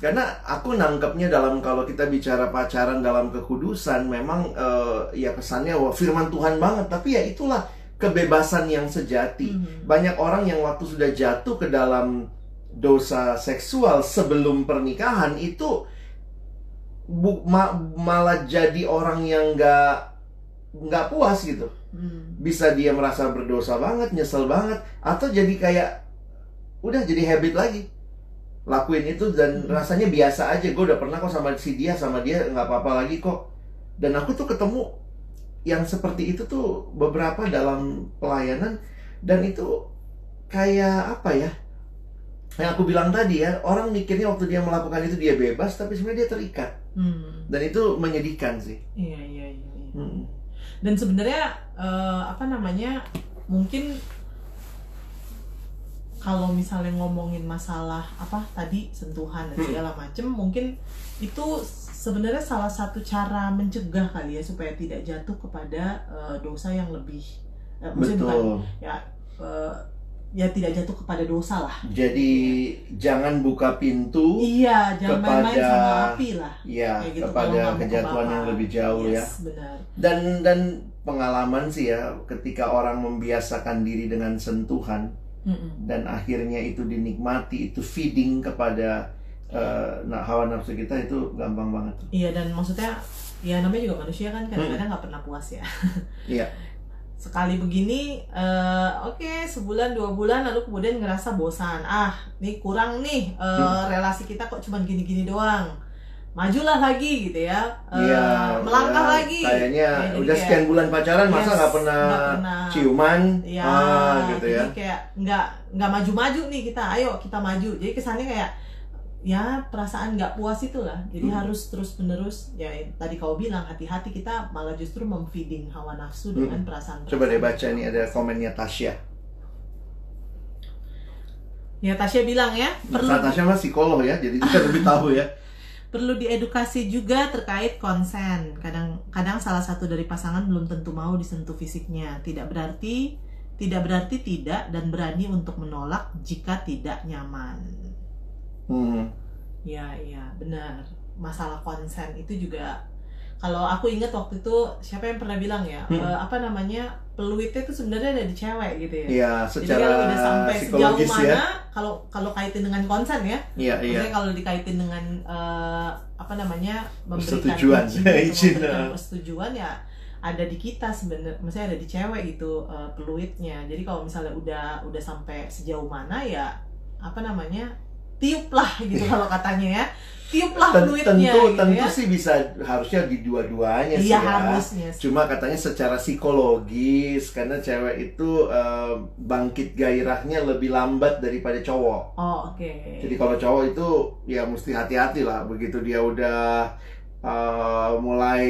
[SPEAKER 2] Karena aku nangkepnya dalam kalau kita bicara pacaran dalam kekudusan memang eh, ya kesannya wah firman Tuhan banget tapi ya itulah kebebasan yang sejati.
[SPEAKER 3] Mhm.
[SPEAKER 2] Banyak orang yang waktu sudah jatuh ke dalam dosa seksual sebelum pernikahan itu bu- ma- malah jadi orang yang nggak nggak puas gitu
[SPEAKER 3] Hmm.
[SPEAKER 2] bisa dia merasa berdosa banget, nyesel banget, atau jadi kayak udah jadi habit lagi lakuin itu dan
[SPEAKER 3] Hmm.
[SPEAKER 2] rasanya biasa aja. Gue udah pernah kok sama si dia, sama dia nggak apa-apa lagi kok. Dan aku tuh ketemu yang seperti itu tuh beberapa dalam pelayanan dan itu kayak apa ya? Yang aku bilang tadi ya, orang mikirnya waktu dia melakukan itu dia bebas, tapi sebenarnya dia terikat
[SPEAKER 3] Hmm.
[SPEAKER 2] dan itu menyedihkan sih.
[SPEAKER 3] iya iya iya iya.
[SPEAKER 2] Hmm.
[SPEAKER 3] dan sebenarnya eh, apa namanya mungkin kalau misalnya ngomongin masalah apa tadi sentuhan dan
[SPEAKER 2] Hmm.
[SPEAKER 3] segala macem mungkin itu sebenarnya salah satu cara mencegah kali ya supaya tidak jatuh kepada eh, dosa yang lebih eh, maksudnya bukan
[SPEAKER 2] Betul.
[SPEAKER 3] ya eh, ya tidak jatuh kepada dosa lah
[SPEAKER 2] Jadi jangan buka pintu
[SPEAKER 3] iya jangan main-main
[SPEAKER 2] kepada-
[SPEAKER 3] sama api lah
[SPEAKER 2] ya
[SPEAKER 3] kayak gitu
[SPEAKER 2] kepada kejatuhan yang lebih jauh ya.
[SPEAKER 3] Yes, benar
[SPEAKER 2] Dan dan pengalaman sih ya ketika orang membiasakan diri dengan sentuhan Dan akhirnya itu dinikmati itu feeding kepada nah, hawa nafsu kita itu gampang banget.
[SPEAKER 3] Iya dan maksudnya ya namanya juga manusia kan kadang-kadang nggak pernah puas ya.
[SPEAKER 2] Iya.
[SPEAKER 3] Sekali begini, eh, oke sebulan dua bulan lalu kemudian ngerasa bosan. Ah, nih kurang nih eh,
[SPEAKER 2] Hmm.
[SPEAKER 3] relasi kita kok cuman gini-gini doang. Majulah lagi gitu ya
[SPEAKER 2] Iya,
[SPEAKER 3] melangkah
[SPEAKER 2] ya,
[SPEAKER 3] lagi
[SPEAKER 2] Kayaknya
[SPEAKER 3] Ya,
[SPEAKER 2] udah
[SPEAKER 3] kayak-
[SPEAKER 2] sekian bulan pacaran masa
[SPEAKER 3] Yes,
[SPEAKER 2] nggak pernah,
[SPEAKER 3] pernah.
[SPEAKER 2] ciuman,
[SPEAKER 3] ya
[SPEAKER 2] ah gitu
[SPEAKER 3] jadi
[SPEAKER 2] ya.
[SPEAKER 3] kayak nggak nggak maju-maju nih kita ayo kita maju jadi kesannya kayak ya perasaan nggak puas itulah jadi
[SPEAKER 2] Hmm.
[SPEAKER 3] harus terus menerus ya tadi kau bilang hati-hati kita malah justru memfeeding hawa nafsu dengan perasaan
[SPEAKER 2] Hmm. Coba deh baca nih ada komennya Tasya.
[SPEAKER 3] ya Tasya bilang ya perlu
[SPEAKER 2] Tasya mah psikolog ya, jadi dia lebih tahu ya.
[SPEAKER 3] perlu diedukasi juga terkait konsen. Kadang-kadang salah satu dari pasangan belum tentu mau disentuh fisiknya. Tidak berarti tidak berarti tidak dan berani untuk menolak jika tidak nyaman.
[SPEAKER 2] Hmm.
[SPEAKER 3] Ya, iya, benar. Masalah konsen itu juga kalau aku ingat waktu itu siapa yang pernah bilang ya,
[SPEAKER 2] Hmm.
[SPEAKER 3] eh, apa namanya? peluitnya itu sebenarnya ada di cewek gitu ya.
[SPEAKER 2] Iya,
[SPEAKER 3] Jadi
[SPEAKER 2] secara
[SPEAKER 3] kalau udah sampai sejauh
[SPEAKER 2] psikologis
[SPEAKER 3] mana,
[SPEAKER 2] ya.
[SPEAKER 3] kalau kalau kaitin dengan konsen ya,
[SPEAKER 2] Iya, iya.
[SPEAKER 3] Maksudnya kalau dikaitin dengan eh, apa namanya memberikan
[SPEAKER 2] Persetujuan.
[SPEAKER 3] izin
[SPEAKER 2] eh.
[SPEAKER 3] persetujuan ya ada di kita sebenarnya, maksudnya ada di cewek gitu eh, peluitnya. Jadi kalau misalnya udah udah sampai sejauh mana ya apa namanya tiup lah gitu kalau katanya ya tiup lah
[SPEAKER 2] Ten-
[SPEAKER 3] peluitnya
[SPEAKER 2] tentu
[SPEAKER 3] gitu
[SPEAKER 2] tentu
[SPEAKER 3] ya.
[SPEAKER 2] sih bisa harusnya di dua-duanya sih
[SPEAKER 3] Iya
[SPEAKER 2] ya.
[SPEAKER 3] harusnya. sih.
[SPEAKER 2] Cuma katanya secara psikologis karena cewek itu eh, bangkit gairahnya lebih lambat daripada cowok.
[SPEAKER 3] Oh oke.
[SPEAKER 2] Jadi kalau cowok itu ya mesti hati-hati lah begitu dia udah eh, mulai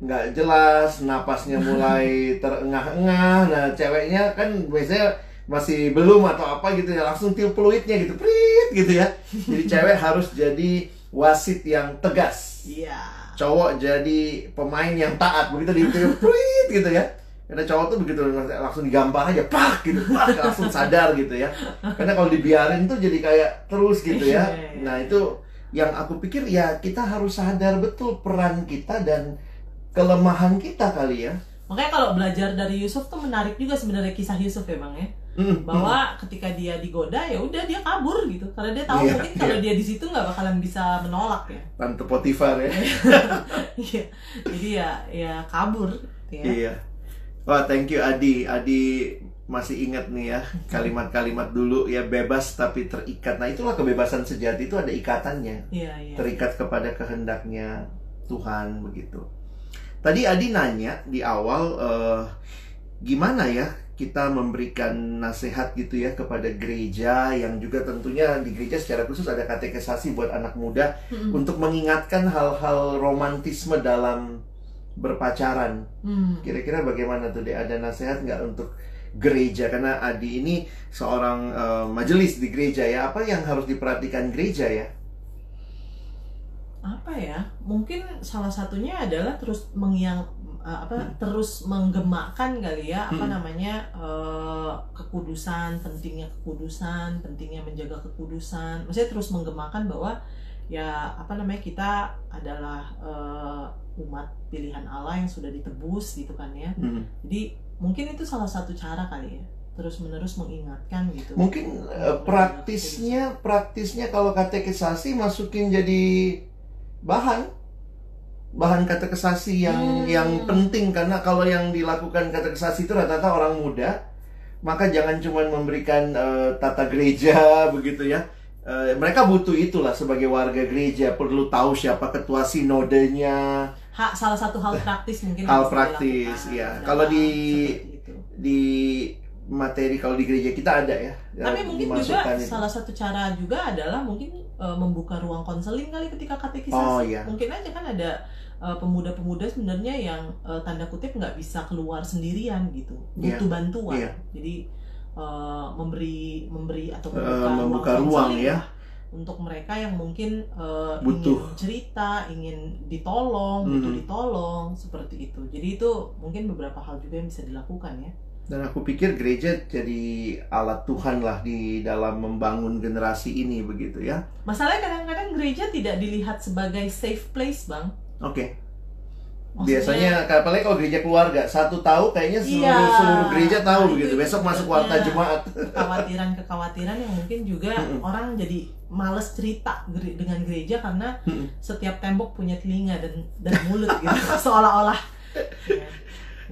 [SPEAKER 2] nggak jelas, napasnya mulai terengah-engah. Nah, ceweknya kan biasanya masih belum atau apa gitu ya langsung tiup peluitnya gitu, prit gitu ya. Jadi cewek harus jadi wasit yang tegas.
[SPEAKER 3] Iya.
[SPEAKER 2] Cowok jadi pemain yang taat begitu ditiup prit gitu ya. Karena cowok tuh begitu langsung digampar aja, pak gitu, pak langsung sadar gitu ya. Karena kalau dibiarin tuh jadi kayak terus gitu ya.
[SPEAKER 3] Iya.
[SPEAKER 2] Nah itu yang aku pikir ya kita harus sadar betul peran kita dan kelemahan kita kali ya.
[SPEAKER 3] Makanya kalau belajar dari Yusuf tuh menarik juga sebenarnya kisah Yusuf ya bang ya.
[SPEAKER 2] Mm,
[SPEAKER 3] bahwa ketika dia digoda ya udah dia kabur gitu karena dia tahu
[SPEAKER 2] Iya,
[SPEAKER 3] mungkin kalau
[SPEAKER 2] iya.
[SPEAKER 3] dia di situ nggak bakalan bisa menolak ya.
[SPEAKER 2] Tante Potifar ya.
[SPEAKER 3] iya jadi ya ya kabur ya
[SPEAKER 2] Iya. Wah, thank you Adi. Adi masih ingat nih ya kalimat-kalimat dulu ya bebas tapi terikat. Nah, itulah kebebasan sejati itu ada ikatannya.
[SPEAKER 3] iya iya
[SPEAKER 2] Terikat kepada kehendaknya Tuhan begitu. Tadi Adi nanya di awal eh, gimana ya kita memberikan nasihat gitu ya kepada gereja yang juga tentunya di gereja secara khusus ada katekesasi buat anak muda
[SPEAKER 3] Mm-mm.
[SPEAKER 2] untuk mengingatkan hal-hal romantisme dalam berpacaran.
[SPEAKER 3] Hmm.
[SPEAKER 2] Kira-kira bagaimana tuh deh? Ada nasihat nggak untuk gereja? Karena Adi ini seorang eh, majelis di gereja ya. Apa yang harus diperhatikan gereja ya?
[SPEAKER 3] apa ya mungkin salah satunya adalah terus mengiang eh, apa terus menggemakkan kali ya apa
[SPEAKER 2] Hmm.
[SPEAKER 3] namanya eh, kekudusan pentingnya kekudusan pentingnya menjaga kekudusan. Maksudnya terus menggemakkan bahwa ya apa namanya kita adalah eh, umat pilihan Allah yang sudah ditebus gitu kan ya.
[SPEAKER 2] Hmm.
[SPEAKER 3] jadi mungkin itu salah satu cara kali ya terus menerus mengingatkan gitu.
[SPEAKER 2] Mungkin eh, praktisnya, praktisnya kalau katekisasi masukin jadi bahan bahan katekisasi yang
[SPEAKER 3] Hmm.
[SPEAKER 2] yang penting. Karena kalau yang dilakukan katekisasi itu rata-rata orang muda maka jangan cuma memberikan eh, tata gereja begitu ya. Eh, mereka butuh itulah sebagai warga gereja. Perlu tahu siapa ketua sinodenya.
[SPEAKER 3] Hak salah satu hal praktis mungkin
[SPEAKER 2] Hal praktis, ya. Kalau di- di materi kalau di gereja kita ada ya
[SPEAKER 3] Tapi
[SPEAKER 2] ya,
[SPEAKER 3] mungkin juga
[SPEAKER 2] itu.
[SPEAKER 3] salah satu cara juga adalah mungkin eh, membuka ruang konseling kali ketika katekisasi.
[SPEAKER 2] Oh, iya.
[SPEAKER 3] Mungkin aja kan ada eh, pemuda-pemuda sebenarnya yang eh, tanda kutip nggak bisa keluar sendirian gitu,
[SPEAKER 2] Iya.
[SPEAKER 3] butuh bantuan.
[SPEAKER 2] Iya.
[SPEAKER 3] Jadi eh, memberi memberi atau membuka,
[SPEAKER 2] membuka
[SPEAKER 3] ruang,
[SPEAKER 2] ruang, ya.
[SPEAKER 3] untuk mereka yang mungkin eh,
[SPEAKER 2] Butuh.
[SPEAKER 3] ingin cerita, ingin ditolong, butuh
[SPEAKER 2] Mhm.
[SPEAKER 3] ditolong seperti itu. Jadi itu mungkin beberapa hal juga yang bisa dilakukan ya.
[SPEAKER 2] Dan aku pikir gereja jadi alat Tuhan lah di dalam membangun generasi ini begitu ya.
[SPEAKER 3] Masalahnya kadang-kadang gereja tidak dilihat sebagai safe place, Bang.
[SPEAKER 2] Oke.
[SPEAKER 3] Maksudnya-
[SPEAKER 2] Biasanya apalagi kalau gereja keluarga, satu tahu kayaknya seluruh
[SPEAKER 3] Iya.
[SPEAKER 2] seluruh gereja tahu
[SPEAKER 3] Nah, itu
[SPEAKER 2] begitu. Besok masuk warta jemaat.
[SPEAKER 3] kekhawatiran-kekhawatiran yang mungkin juga orang jadi males cerita dengan gereja karena setiap tembok punya telinga dan dan mulut gitu seolah-olah. Ya.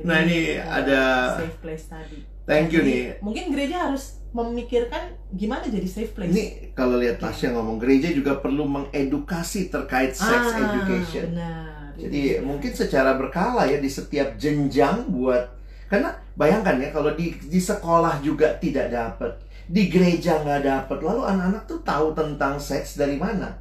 [SPEAKER 2] Nah, ini
[SPEAKER 3] eh,
[SPEAKER 2] ada-
[SPEAKER 3] safe place tadi.
[SPEAKER 2] Thank you
[SPEAKER 3] Jadi,
[SPEAKER 2] nih.
[SPEAKER 3] Mungkin gereja harus memikirkan gimana jadi safe place.
[SPEAKER 2] Ini kalau lihat Tasya ngomong gereja juga perlu mengedukasi terkait sex
[SPEAKER 3] Ah,
[SPEAKER 2] education.
[SPEAKER 3] Benar.
[SPEAKER 2] Jadi mungkin secara berkala ya di setiap jenjang buat karena bayangkan ya kalau di di sekolah juga tidak dapat, di gereja nggak dapat, lalu anak-anak tuh tahu tentang seks dari mana?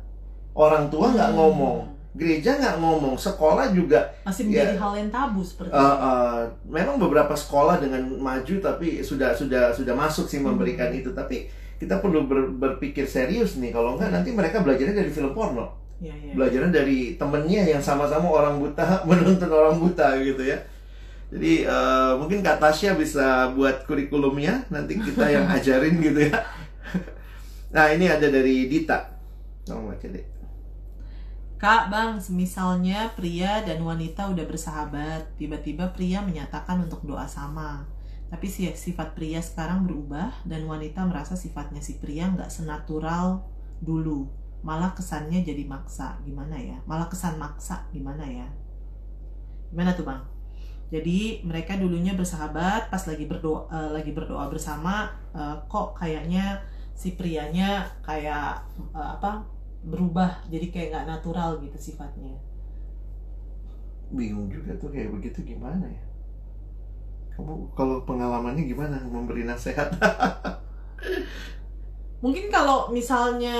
[SPEAKER 2] Orang tua nggak
[SPEAKER 3] Hmm.
[SPEAKER 2] ngomong, gereja nggak ngomong, sekolah juga
[SPEAKER 3] masih menjadi
[SPEAKER 2] Ya.
[SPEAKER 3] hal yang tabu seperti
[SPEAKER 2] Uh,
[SPEAKER 3] itu.
[SPEAKER 2] uh, memang beberapa sekolah dengan maju tapi sudah sudah sudah masuk sih memberikan
[SPEAKER 3] Hmm.
[SPEAKER 2] itu tapi kita perlu ber- berpikir serius nih kalau enggak nanti mereka belajarnya dari film porno
[SPEAKER 3] Iya, iya.
[SPEAKER 2] belajarnya dari temennya yang sama-sama orang buta menuntun orang buta gitu ya jadi uh, mungkin Kak Tasya bisa buat kurikulumnya nanti kita yang ajarin gitu ya nah ini ada dari Dita oh, baca deh.
[SPEAKER 3] Kak, Bang, misalnya pria dan wanita udah bersahabat, tiba-tiba pria menyatakan untuk doa sama. Tapi si- sifat pria sekarang berubah dan wanita merasa sifatnya si pria nggak senatural dulu. Malah kesannya jadi maksa. Gimana ya? Malah kesan maksa. Gimana ya? Gimana tuh, Bang? Jadi mereka dulunya bersahabat, pas lagi berdoa eh, lagi berdoa bersama, eh, kok kayaknya si prianya kayak eh, apa berubah jadi kayak nggak natural gitu sifatnya.
[SPEAKER 2] bingung juga tuh kayak begitu gimana ya kamu kalau pengalamannya gimana memberi nasihat
[SPEAKER 3] Mungkin kalau misalnya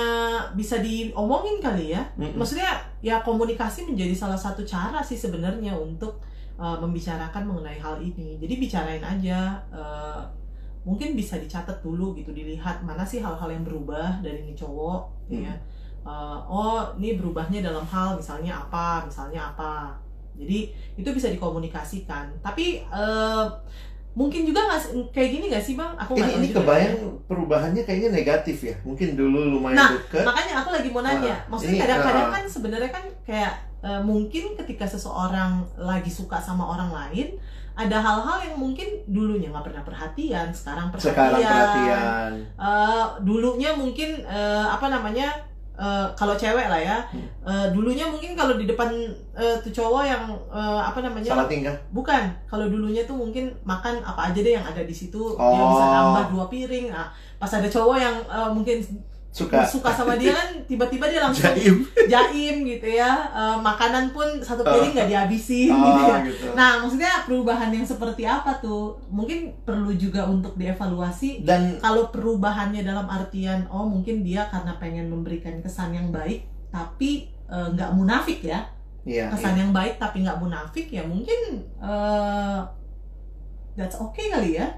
[SPEAKER 3] bisa diomongin kali ya,
[SPEAKER 2] Mm-mm.
[SPEAKER 3] maksudnya ya komunikasi menjadi salah satu cara sih sebenarnya untuk uh, membicarakan mengenai hal ini. Jadi bicarain aja, uh, mungkin bisa dicatat dulu gitu, dilihat mana sih hal-hal yang berubah dari ini cowok,
[SPEAKER 2] Hmm.
[SPEAKER 3] ya. Uh, oh, ini berubahnya dalam hal misalnya apa, misalnya apa. Jadi itu bisa dikomunikasikan. Tapi uh, mungkin juga nggak s- kayak gini nggak sih bang? Aku
[SPEAKER 2] ini ini
[SPEAKER 3] juga ya.
[SPEAKER 2] kebayang perubahannya kayaknya negatif ya mungkin dulu lumayan
[SPEAKER 3] Nah,
[SPEAKER 2] deket
[SPEAKER 3] makanya aku lagi mau nanya
[SPEAKER 2] Wah,
[SPEAKER 3] maksudnya kadang-kadang
[SPEAKER 2] uh,
[SPEAKER 3] kan sebenarnya kan kayak eh, mungkin ketika seseorang lagi suka sama orang lain ada hal-hal yang mungkin dulunya nggak pernah perhatian sekarang perhatian,
[SPEAKER 2] sekarang perhatian
[SPEAKER 3] Eh, dulunya mungkin eh, apa namanya eh, kalau cewek lah ya. Eh, dulunya mungkin kalau di depan eh, tuh cowok yang eh, apa namanya?
[SPEAKER 2] Salah tingkah?
[SPEAKER 3] Bukan, kalau dulunya tuh mungkin makan apa aja deh yang ada di situ. Dia
[SPEAKER 2] Oh.
[SPEAKER 3] bisa nambah dua piring. Nah, pas ada cowok yang eh, mungkin
[SPEAKER 2] suka
[SPEAKER 3] suka sama dia kan tiba-tiba dia langsung
[SPEAKER 2] jaim
[SPEAKER 3] jaim gitu ya. Eh, makanan pun satu piring nggak dihabisin gitu
[SPEAKER 2] oh
[SPEAKER 3] ya.
[SPEAKER 2] gitu
[SPEAKER 3] Nah, maksudnya perubahan yang seperti apa tuh? Mungkin perlu juga untuk dievaluasi.
[SPEAKER 2] dan
[SPEAKER 3] Kalau perubahannya dalam artian oh mungkin dia karena pengen memberikan kesan yang baik tapi eh, nggak munafik ya
[SPEAKER 2] iya
[SPEAKER 3] kesan yang baik tapi nggak munafik ya mungkin eh, that's okay kali ya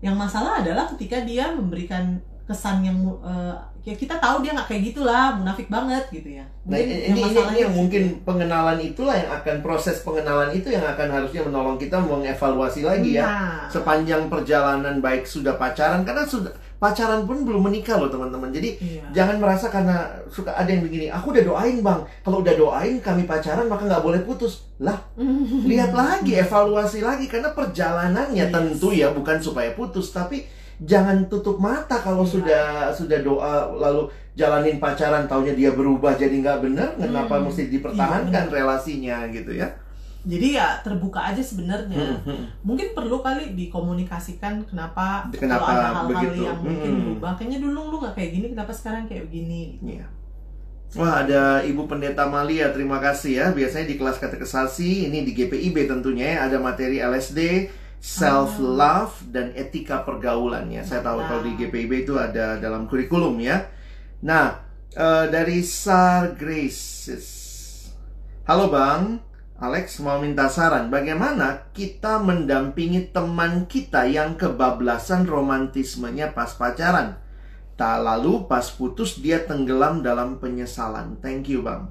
[SPEAKER 3] yang masalah adalah ketika dia memberikan kesan yang eh, ya kita tahu dia nggak kayak gitulah munafik banget gitu ya
[SPEAKER 2] Nah, ini,
[SPEAKER 3] yang
[SPEAKER 2] ini, ini yang mungkin
[SPEAKER 3] situ.
[SPEAKER 2] pengenalan itulah yang akan proses pengenalan itu yang akan harusnya menolong kita mengevaluasi lagi ya
[SPEAKER 3] Nah,
[SPEAKER 2] sepanjang perjalanan baik sudah pacaran karena sudah pacaran pun belum menikah loh teman-teman jadi
[SPEAKER 3] iya.
[SPEAKER 2] jangan merasa karena suka ada yang begini aku udah doain bang kalau udah doain kami pacaran maka nggak boleh putus lah lihat lagi evaluasi lagi karena perjalanannya
[SPEAKER 3] Yes.
[SPEAKER 2] tentu ya bukan supaya putus tapi jangan tutup mata kalau
[SPEAKER 3] Iya.
[SPEAKER 2] sudah sudah doa lalu jalanin pacaran taunya dia berubah jadi nggak benar kenapa
[SPEAKER 3] Hmm.
[SPEAKER 2] mesti
[SPEAKER 3] Iya,
[SPEAKER 2] dipertahankan
[SPEAKER 3] benar.
[SPEAKER 2] relasinya gitu ya
[SPEAKER 3] jadi ya terbuka aja sebenarnya
[SPEAKER 2] Hmm, hmm.
[SPEAKER 3] mungkin perlu kali dikomunikasikan kenapa,
[SPEAKER 2] Kenapa
[SPEAKER 3] kalau ada hal-hal
[SPEAKER 2] begitu?
[SPEAKER 3] yang mungkin
[SPEAKER 2] Mm-mm.
[SPEAKER 3] berubah kayaknya dulu lu nggak kayak gini kenapa sekarang kayak begini
[SPEAKER 2] Iya. Wah ada Ibu Pendeta Malia, terima kasih ya. Biasanya di kelas katekesasi, ini di GPIB tentunya ya, ada materi LSD, self love dan etika pergaulannya. Saya tahu kalau di GPIB itu ada dalam kurikulum ya. Nah eh, dari Sar Grace, halo Bang, Alex mau minta saran bagaimana kita mendampingi teman kita yang kebablasan romantismenya pas pacaran. Tak lalu pas putus dia tenggelam dalam penyesalan. Thank you bang.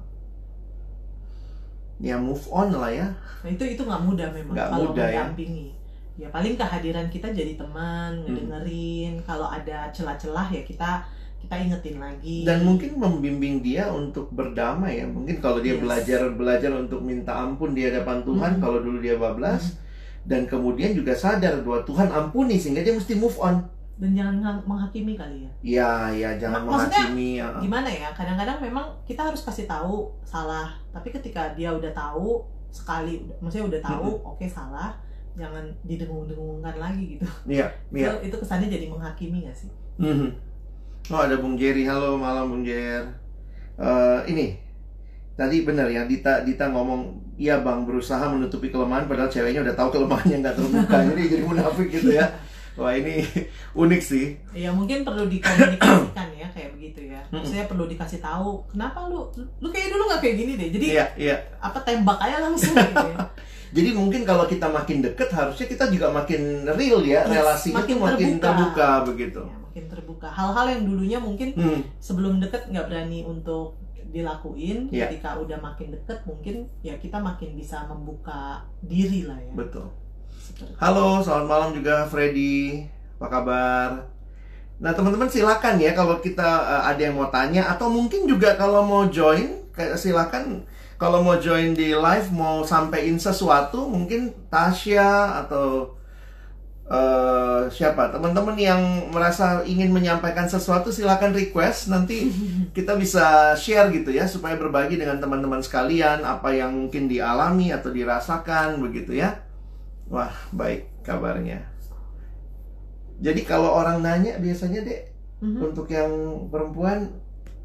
[SPEAKER 2] Ya move on lah ya.
[SPEAKER 3] Nah itu itu nggak mudah memang
[SPEAKER 2] Nggak
[SPEAKER 3] kalau
[SPEAKER 2] mudah,
[SPEAKER 3] mendampingi. Ya. Paling kehadiran kita jadi teman,
[SPEAKER 2] Hmm.
[SPEAKER 3] ngedengerin. Kalau ada celah-celah ya kita kita ingetin lagi.
[SPEAKER 2] Dan mungkin membimbing dia untuk berdamai ya. Mungkin kalau dia
[SPEAKER 3] Yes.
[SPEAKER 2] belajar belajar untuk minta ampun di hadapan Tuhan.
[SPEAKER 3] Hmm.
[SPEAKER 2] Kalau dulu dia bablas. Dan kemudian juga sadar bahwa Tuhan ampuni sehingga dia mesti move on.
[SPEAKER 3] dan jangan menghakimi kali ya.
[SPEAKER 2] Ya ya jangan
[SPEAKER 3] Ma- maksudnya
[SPEAKER 2] menghakimi. ya.
[SPEAKER 3] Gimana ya? Kadang-kadang memang kita harus kasih tahu salah. Tapi ketika dia udah tahu sekali, maksudnya udah tahu, oke salah. Jangan didengung-dengungkan lagi gitu
[SPEAKER 2] Iya, iya.
[SPEAKER 3] itu, itu kesannya jadi menghakimi gak sih
[SPEAKER 2] Mhm. Oh ada Bung Jerry, halo malam Bung Jer. Eh, ini tadi benar ya Dita Dita ngomong iya bang berusaha menutupi kelemahan padahal ceweknya udah tahu kelemahannya nggak terbuka jadi jadi munafik gitu ya. Wah ini unik sih.
[SPEAKER 3] ya mungkin perlu dikomunikasikan ya kayak begitu ya maksudnya perlu dikasih tahu kenapa lu lu kayak dulu nggak kayak gini deh jadi
[SPEAKER 2] Iya iya.
[SPEAKER 3] apa tembak aja langsung gitu ya
[SPEAKER 2] Jadi mungkin kalau kita makin deket harusnya kita juga makin real ya
[SPEAKER 3] Yes,
[SPEAKER 2] relasinya
[SPEAKER 3] makin
[SPEAKER 2] tuh makin
[SPEAKER 3] terbuka.
[SPEAKER 2] terbuka, begitu.
[SPEAKER 3] Ya, makin terbuka hal-hal yang dulunya mungkin
[SPEAKER 2] Hmm,
[SPEAKER 3] sebelum deket nggak berani untuk dilakuin
[SPEAKER 2] Iya.
[SPEAKER 3] ketika udah makin deket mungkin ya kita makin bisa membuka diri lah ya
[SPEAKER 2] betul. Halo, selamat malam juga Freddy. Apa kabar? Nah, teman-teman silakan ya kalau kita eh, ada yang mau tanya atau mungkin juga kalau mau join, silakan kalau mau join di live mau sampein sesuatu, mungkin Tasya atau eh, siapa teman-teman yang merasa ingin menyampaikan sesuatu silakan request nanti kita bisa share gitu ya supaya berbagi dengan teman-teman sekalian apa yang mungkin dialami atau dirasakan begitu ya. Wah, baik kabarnya. Jadi kalau orang nanya biasanya dek
[SPEAKER 3] Mhm.
[SPEAKER 2] untuk yang perempuan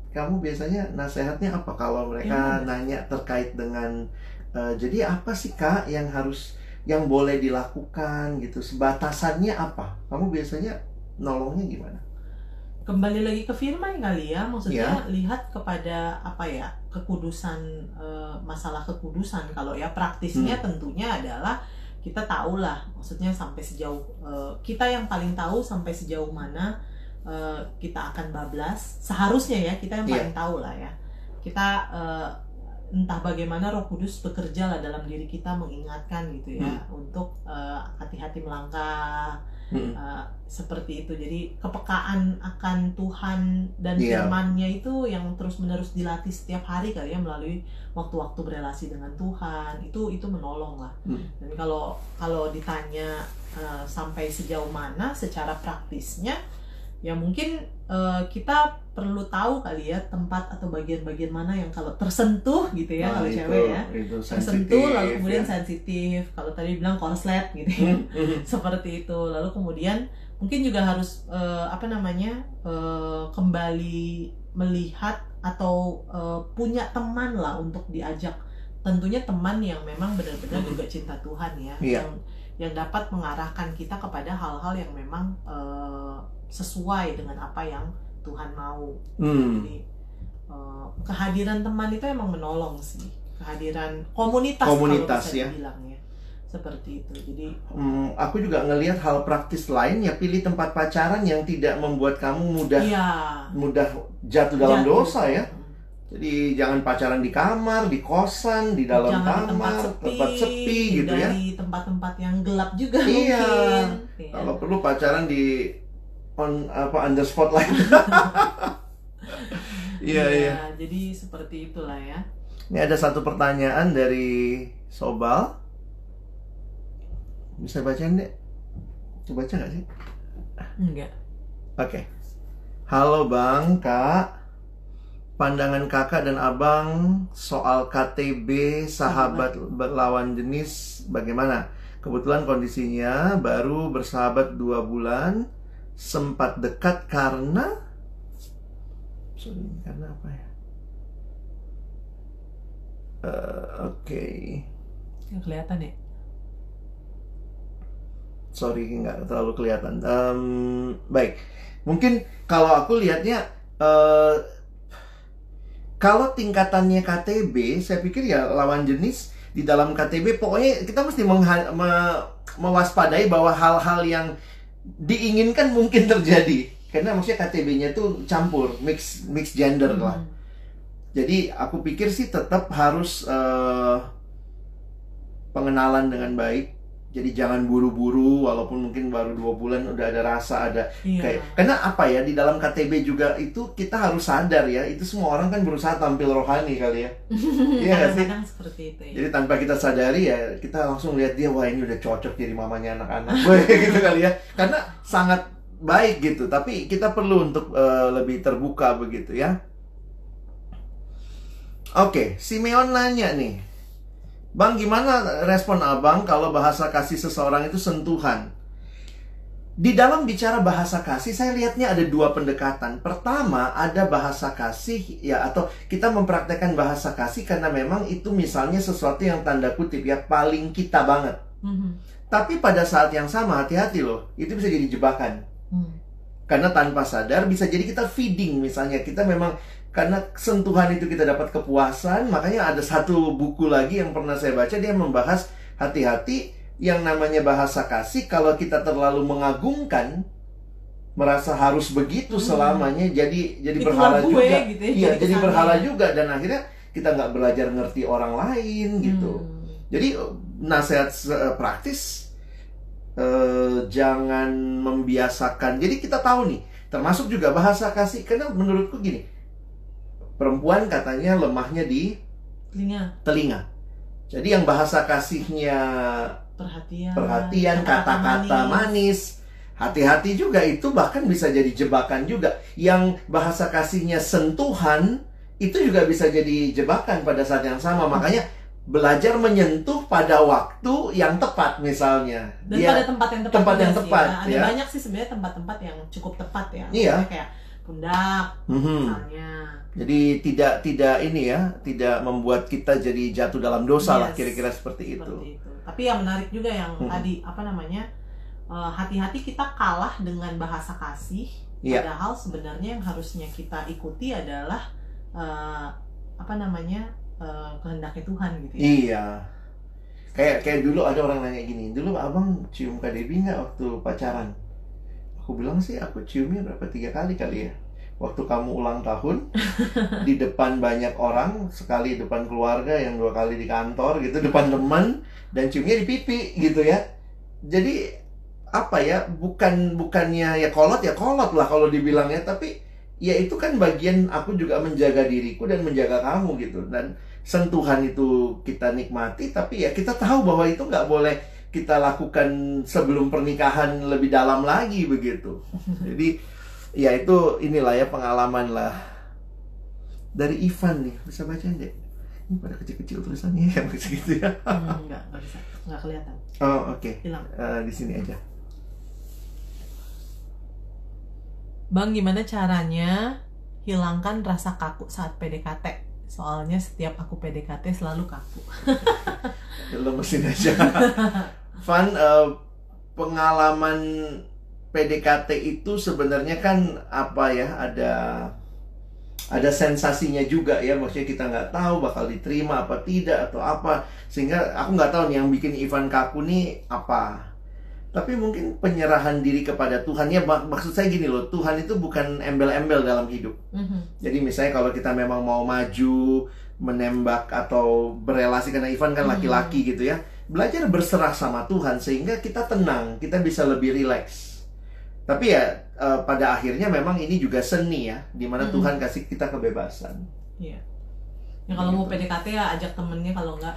[SPEAKER 2] kamu biasanya nasehatnya apa kalau mereka
[SPEAKER 3] Gimana?
[SPEAKER 2] nanya terkait dengan eh, jadi apa sih kak yang harus yang boleh dilakukan gitu sebatasannya apa? Kamu biasanya nolongnya gimana?
[SPEAKER 3] kembali lagi ke firman kali ya maksudnya
[SPEAKER 2] Iya.
[SPEAKER 3] lihat kepada apa ya kekudusan eh, masalah kekudusan kalau ya praktisnya
[SPEAKER 2] Hmm.
[SPEAKER 3] tentunya adalah kita tahu lah maksudnya sampai sejauh eh, kita yang paling tahu sampai sejauh mana eh, kita akan bablas. Seharusnya ya kita yang
[SPEAKER 2] Iya.
[SPEAKER 3] paling tahu lah ya. Kita eh, entah bagaimana Roh Kudus bekerja lah dalam diri kita mengingatkan gitu ya untuk eh, hati-hati melangkah
[SPEAKER 2] Hmm.
[SPEAKER 3] Uh, seperti itu jadi kepekaan akan Tuhan dan
[SPEAKER 2] Iya.
[SPEAKER 3] firman-Nya itu yang terus menerus dilatih setiap hari kali ya melalui waktu-waktu berelasi dengan Tuhan itu itu menolong lah
[SPEAKER 2] Hmm.
[SPEAKER 3] dan kalau kalau ditanya uh, sampai sejauh mana secara praktisnya ya mungkin uh, kita perlu tahu kali ya tempat atau bagian-bagian mana yang kalau tersentuh gitu ya
[SPEAKER 2] Nah,
[SPEAKER 3] kalau
[SPEAKER 2] itu-
[SPEAKER 3] cewek ya
[SPEAKER 2] itu
[SPEAKER 3] tersentuh lalu kemudian
[SPEAKER 2] ya.
[SPEAKER 3] sensitif kalau tadi bilang korslet gitu ya
[SPEAKER 2] Hmm, hmm.
[SPEAKER 3] seperti itu lalu kemudian mungkin juga harus eh, apa namanya eh, kembali melihat atau eh, punya teman lah untuk diajak tentunya teman yang memang benar-benar juga cinta Tuhan ya
[SPEAKER 2] Iya.
[SPEAKER 3] yang yang dapat mengarahkan kita kepada hal-hal yang memang eh, sesuai dengan apa yang Tuhan mau
[SPEAKER 2] Hmm.
[SPEAKER 3] jadi eh, kehadiran teman itu emang menolong sih kehadiran komunitas
[SPEAKER 2] Komunitas,
[SPEAKER 3] kalau bisa
[SPEAKER 2] ya.
[SPEAKER 3] dibilang ya seperti itu jadi
[SPEAKER 2] Hmm, aku juga ngelihat hal praktis lain ya pilih tempat pacaran yang tidak membuat kamu mudah
[SPEAKER 3] Iya.
[SPEAKER 2] mudah jatuh dalam
[SPEAKER 3] Jatuh.
[SPEAKER 2] dosa ya. Jadi jangan pacaran di kamar, di kosan, di dalam
[SPEAKER 3] Jangan di
[SPEAKER 2] kamar, tempat sepi, gitu ya.
[SPEAKER 3] Dari tempat-tempat yang gelap juga
[SPEAKER 2] Iya.
[SPEAKER 3] mungkin. Iya.
[SPEAKER 2] Kalau perlu pacaran di on apa under spotlight. Iya iya.
[SPEAKER 3] Jadi seperti itulah ya.
[SPEAKER 2] Ini ada satu pertanyaan dari Sobal. Bisa bacain deh? Coba baca nggak sih?
[SPEAKER 3] Enggak.
[SPEAKER 2] Oke. Halo Bang, Kak. Pandangan Kakak dan Abang soal KTB sahabat lawan jenis bagaimana? Kebetulan kondisinya baru bersahabat dua bulan, sempat dekat karena Sorry, karena apa ya? Eh, Oke,
[SPEAKER 3] Nggak kelihatan ya?
[SPEAKER 2] sorry nggak terlalu kelihatan. Em, baik, mungkin kalau aku lihatnya eh kalau tingkatannya KTB, saya pikir ya lawan jenis di dalam KTB pokoknya kita mesti me- mewaspadai bahwa hal-hal yang diinginkan mungkin terjadi. Karena maksudnya KTB-nya tuh campur, mix mix gender lah.
[SPEAKER 3] Hmm.
[SPEAKER 2] Jadi aku pikir sih tetap harus eh, pengenalan dengan baik. Jadi jangan buru-buru, walaupun mungkin baru dua bulan udah ada rasa ada
[SPEAKER 3] Iya.
[SPEAKER 2] kayak. Karena apa ya di dalam KTB juga itu kita harus sadar ya, itu semua orang kan berusaha tampil rohani kali ya. Iya sih?
[SPEAKER 3] Kadang-kadang seperti itu ya.
[SPEAKER 2] Jadi tanpa kita sadari ya kita langsung lihat dia wah ini udah cocok jadi mamanya anak-anak, gitu kali ya. Karena sangat baik gitu, tapi kita perlu untuk eh, lebih terbuka begitu ya. Oke, Simeon nanya nih, Bang, gimana respon abang kalau bahasa kasih seseorang itu sentuhan? Di dalam bicara bahasa kasih, saya lihatnya ada dua pendekatan. Pertama, ada bahasa kasih, ya, atau kita mempraktekkan bahasa kasih karena memang itu misalnya sesuatu yang tanda kutip ya paling kita banget.
[SPEAKER 3] Mhm.
[SPEAKER 2] Tapi pada saat yang sama, hati-hati loh, itu bisa jadi jebakan.
[SPEAKER 3] Hmm.
[SPEAKER 2] Karena tanpa sadar bisa jadi kita feeding misalnya kita memang karena sentuhan itu kita dapat kepuasan, makanya ada satu buku lagi yang pernah saya baca dia membahas hati-hati yang namanya bahasa kasih kalau kita terlalu mengagungkan merasa harus begitu
[SPEAKER 3] Hmm.
[SPEAKER 2] selamanya jadi jadi
[SPEAKER 3] Itulah
[SPEAKER 2] berhala
[SPEAKER 3] gue,
[SPEAKER 2] juga
[SPEAKER 3] gitu ya,
[SPEAKER 2] iya
[SPEAKER 3] jadi
[SPEAKER 2] jadi berhala juga dan akhirnya kita nggak belajar ngerti orang lain gitu
[SPEAKER 3] Hmm.
[SPEAKER 2] jadi nasihat se- praktis eh, jangan membiasakan. Jadi kita tahu nih, termasuk juga bahasa kasih. Karena menurutku gini, perempuan katanya lemahnya di
[SPEAKER 3] Telinga,
[SPEAKER 2] telinga. Jadi yang bahasa kasihnya
[SPEAKER 3] perhatian,
[SPEAKER 2] perhatian, kata-kata manis. Hati-hati juga itu bahkan bisa jadi jebakan juga. Yang bahasa kasihnya sentuhan itu juga bisa jadi jebakan pada saat yang sama. Makanya belajar menyentuh pada waktu yang tepat misalnya.
[SPEAKER 3] Dan
[SPEAKER 2] Dia-
[SPEAKER 3] pada tempat yang tepat.
[SPEAKER 2] tempat yang
[SPEAKER 3] sih,
[SPEAKER 2] tepat,
[SPEAKER 3] ya. Ada
[SPEAKER 2] ya.
[SPEAKER 3] banyak sih sebenarnya tempat-tempat yang cukup tepat ya.
[SPEAKER 2] Iya.
[SPEAKER 3] Misalnya Kayak pundak
[SPEAKER 2] Mhm.
[SPEAKER 3] misalnya.
[SPEAKER 2] Jadi tidak tidak ini ya, tidak membuat kita jadi jatuh dalam dosa lah
[SPEAKER 3] Yes.
[SPEAKER 2] kira-kira seperti itu.
[SPEAKER 3] Seperti itu. Tapi yang menarik juga yang
[SPEAKER 2] Mm-mm.
[SPEAKER 3] tadi apa namanya? eh, hati-hati kita kalah dengan bahasa kasih.
[SPEAKER 2] Iya.
[SPEAKER 3] Padahal sebenarnya yang harusnya kita ikuti adalah eh, apa namanya? eh, kehendaknya Tuhan gitu ya.
[SPEAKER 2] Iya. Kayak kayak dulu ada orang nanya gini, dulu abang cium Kak Debbie nggak waktu pacaran? Aku bilang sih aku ciumnya berapa tiga kali kali ya. Waktu kamu ulang tahun di depan banyak orang, sekali depan keluarga, yang dua kali di kantor gitu, depan teman dan ciumnya di pipi gitu ya. Jadi apa ya? Bukan bukannya ya kolot ya kolot lah kalau dibilangnya, tapi ya itu kan bagian aku juga menjaga diriku dan menjaga kamu gitu dan sentuhan itu kita nikmati tapi ya kita tahu bahwa itu nggak boleh kita lakukan sebelum pernikahan lebih dalam lagi begitu jadi ya itu inilah ya pengalaman lah dari Ivan nih bisa baca deh ini pada kecil-kecil tulisannya ya begitu ya
[SPEAKER 3] Hmm, enggak, enggak bisa. Enggak kelihatan.
[SPEAKER 2] oh oke
[SPEAKER 3] Hilang.
[SPEAKER 2] Eh, di sini aja
[SPEAKER 3] Bang, gimana caranya hilangkan rasa kaku saat PDKT? Soalnya setiap aku PDKT selalu kaku.
[SPEAKER 2] lemesin aja Van eh, pengalaman PDKT itu sebenarnya kan apa ya ada ada sensasinya juga ya maksudnya kita nggak tahu bakal diterima apa tidak atau apa sehingga aku nggak tahu nih yang bikin Ivan kaku nih apa tapi mungkin penyerahan diri kepada Tuhan ya mak- maksud saya gini loh Tuhan itu bukan embel-embel dalam hidup
[SPEAKER 3] Mhm.
[SPEAKER 2] jadi misalnya kalau kita memang mau maju, menembak atau berelasi karena Ivan kan
[SPEAKER 3] Hmm.
[SPEAKER 2] laki-laki gitu ya. Belajar berserah sama Tuhan sehingga kita tenang, kita bisa lebih rileks. Tapi ya eh, pada akhirnya memang ini juga seni ya, di mana
[SPEAKER 3] Hmm.
[SPEAKER 2] Tuhan kasih kita kebebasan.
[SPEAKER 3] Iya. Ya kalau mau
[SPEAKER 2] Gitu.
[SPEAKER 3] PDKT ya ajak temennya kalau enggak.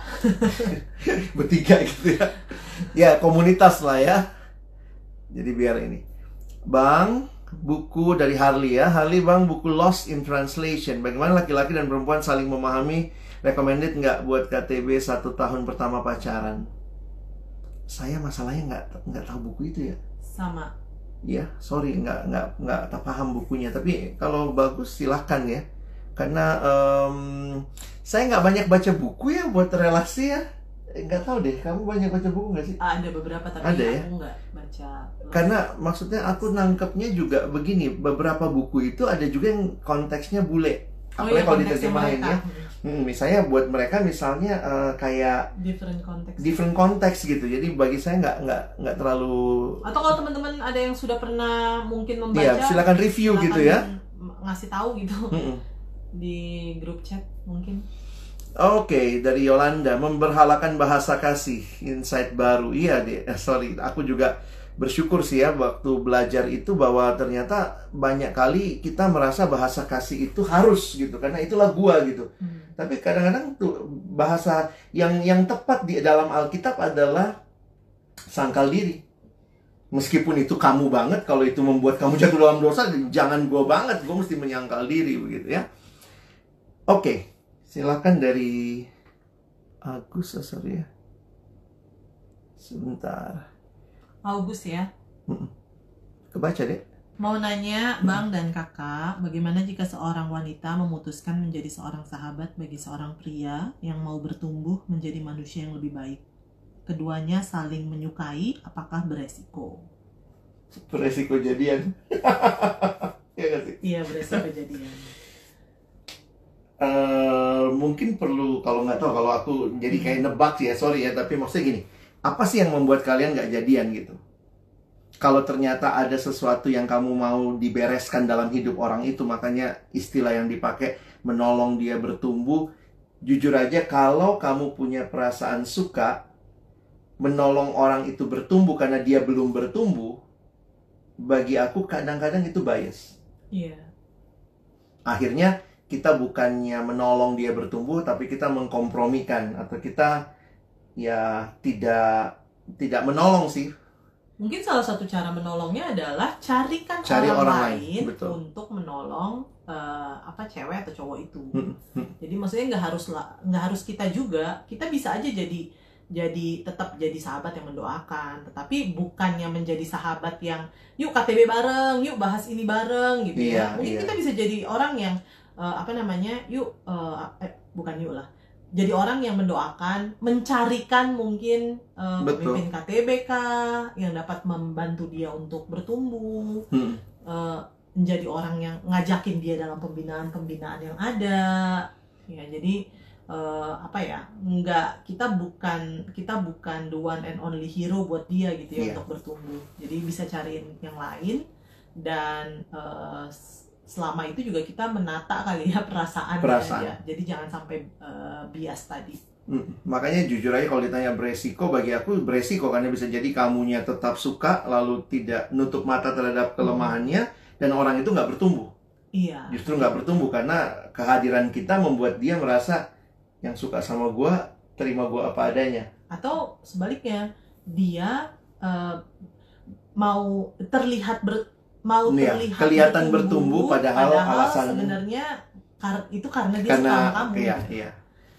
[SPEAKER 2] Bertiga gitu ya. Ya, komunitas lah ya. Jadi biar ini. Bang, buku dari Harley ya. Harley Bang, buku Lost in Translation. Bagaimana laki-laki dan perempuan saling memahami. Recommended nggak buat KTB satu tahun pertama pacaran? Saya masalahnya nggak nggak tahu buku itu ya.
[SPEAKER 3] Sama.
[SPEAKER 2] Iya, sorry nggak nggak nggak tak paham bukunya. Tapi kalau bagus silahkan ya. Karena em, saya nggak banyak baca buku ya buat relasi ya. Nggak tahu deh, kamu banyak baca buku nggak sih?
[SPEAKER 3] Ada beberapa tapi
[SPEAKER 2] Ada ya?
[SPEAKER 3] aku enggak baca.
[SPEAKER 2] Karena maksudnya aku nangkepnya juga begini, beberapa buku itu ada juga yang konteksnya bule.
[SPEAKER 3] Oh
[SPEAKER 2] Apalagi
[SPEAKER 3] iya,
[SPEAKER 2] kalau diterjemahin ya. Hmm, misalnya buat mereka misalnya eh, kayak
[SPEAKER 3] Different konteks.
[SPEAKER 2] different konteks gitu. Jadi bagi saya nggak nggak nggak terlalu.
[SPEAKER 3] Atau kalau teman-teman ada yang sudah pernah mungkin membaca,
[SPEAKER 2] Iya, silakan review
[SPEAKER 3] silakan
[SPEAKER 2] gitu ya.
[SPEAKER 3] ngasih tahu gitu
[SPEAKER 2] Mm-mm.
[SPEAKER 3] di grup chat mungkin.
[SPEAKER 2] Oke, dari Yolanda memberhalakan bahasa kasih insight baru. Iya, deh. Eh, sorry, aku juga bersyukur sih ya waktu belajar itu bahwa ternyata banyak kali kita merasa bahasa kasih itu harus gitu karena itulah gua gitu.
[SPEAKER 3] Hmm.
[SPEAKER 2] Tapi kadang-kadang tuh bahasa yang yang tepat di dalam Alkitab adalah sangkal diri. Meskipun itu kamu banget, kalau itu membuat kamu jatuh dalam dosa, jangan gua banget, gua mesti menyangkal diri begitu ya. Oke, silakan dari Agus, ya. Sebentar.
[SPEAKER 3] August ya.
[SPEAKER 2] Kebaca deh.
[SPEAKER 3] Mau nanya Bang dan Kakak, bagaimana jika seorang wanita memutuskan menjadi seorang sahabat bagi seorang pria yang mau bertumbuh menjadi manusia yang lebih baik? Keduanya saling menyukai, apakah beresiko?
[SPEAKER 2] Beresiko jadian. ya nggak sih?
[SPEAKER 3] Iya, beresiko jadian.
[SPEAKER 2] Eh, mungkin perlu kalau nggak tahu kalau aku jadi kayak nebak sih ya sorry ya tapi maksudnya gini apa sih yang membuat kalian nggak jadian gitu? Kalau ternyata ada sesuatu yang kamu mau dibereskan dalam hidup orang itu makanya istilah yang dipakai menolong dia bertumbuh. Jujur aja kalau kamu punya perasaan suka menolong orang itu bertumbuh karena dia belum bertumbuh bagi aku kadang-kadang itu bias.
[SPEAKER 3] Iya.
[SPEAKER 2] akhirnya kita bukannya menolong dia bertumbuh tapi kita mengkompromikan atau kita ya tidak tidak menolong sih
[SPEAKER 3] Mungkin salah satu cara menolongnya adalah carikan
[SPEAKER 2] Cari
[SPEAKER 3] orang,
[SPEAKER 2] orang
[SPEAKER 3] lain,
[SPEAKER 2] lain, betul.
[SPEAKER 3] untuk menolong eh, apa cewek atau cowok itu.
[SPEAKER 2] Hmm, hmm.
[SPEAKER 3] Jadi maksudnya nggak harus nggak harus kita juga, kita bisa aja jadi jadi tetap jadi sahabat yang mendoakan, tetapi bukannya menjadi sahabat yang yuk KTB bareng, yuk bahas ini bareng gitu
[SPEAKER 2] Iya,
[SPEAKER 3] ya. Mungkin
[SPEAKER 2] iya.
[SPEAKER 3] kita bisa jadi orang yang eh, apa namanya, yuk eh, eh, bukan yuk lah. Jadi orang yang mendoakan, mencarikan mungkin
[SPEAKER 2] Betul.
[SPEAKER 3] pemimpin KTB kah yang dapat membantu dia untuk bertumbuh,
[SPEAKER 2] Hmm.
[SPEAKER 3] eh, menjadi orang yang ngajakin dia dalam pembinaan-pembinaan yang ada. Ya, jadi eh, apa ya? Enggak, kita bukan kita bukan the one and only hero buat dia gitu ya
[SPEAKER 2] Iya.
[SPEAKER 3] untuk bertumbuh. Jadi bisa cariin yang lain dan s- selama itu juga kita menata kali ya perasaan
[SPEAKER 2] Perasaan.
[SPEAKER 3] dia. Jadi jangan sampai eh, bias tadi.
[SPEAKER 2] Hmm, Makanya jujur aja kalau ditanya beresiko bagi aku beresiko karena bisa jadi kamunya tetap suka lalu tidak nutup mata terhadap kelemahannya dan orang itu nggak bertumbuh
[SPEAKER 3] Iya.
[SPEAKER 2] justru nggak bertumbuh karena kehadiran kita membuat dia merasa yang suka sama gua terima gua apa adanya
[SPEAKER 3] atau sebaliknya dia eh, mau terlihat ber mau
[SPEAKER 2] Iya,
[SPEAKER 3] terlihat
[SPEAKER 2] kelihatan bertumbuh, padahal alasan-
[SPEAKER 3] sebenarnya kar- itu karena dia
[SPEAKER 2] karena
[SPEAKER 3] suka kamu.
[SPEAKER 2] iya iya.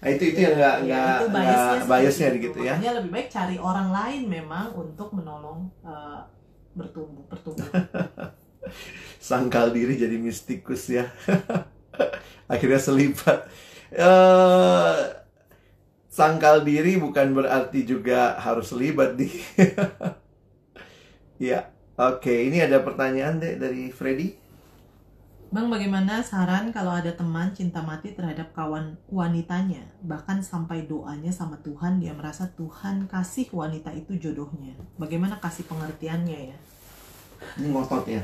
[SPEAKER 2] Nah, itu itu yang nggak
[SPEAKER 3] Iya,
[SPEAKER 2] nggak
[SPEAKER 3] biasnya
[SPEAKER 2] biasnya
[SPEAKER 3] itu.
[SPEAKER 2] gitu ya.
[SPEAKER 3] Makanya lebih baik cari orang lain memang untuk menolong eh, bertumbuh bertumbuh.
[SPEAKER 2] Sangkal diri jadi mistikus ya. Akhirnya selibat eh sangkal diri bukan berarti juga harus selibat di ya oke ini ada pertanyaan deh dari Freddy
[SPEAKER 3] Bang, bagaimana saran kalau ada teman cinta mati terhadap kawan wanitanya, bahkan sampai doanya sama Tuhan, dia merasa Tuhan kasih wanita itu jodohnya. Bagaimana kasih pengertiannya ya?
[SPEAKER 2] ini ngotot ya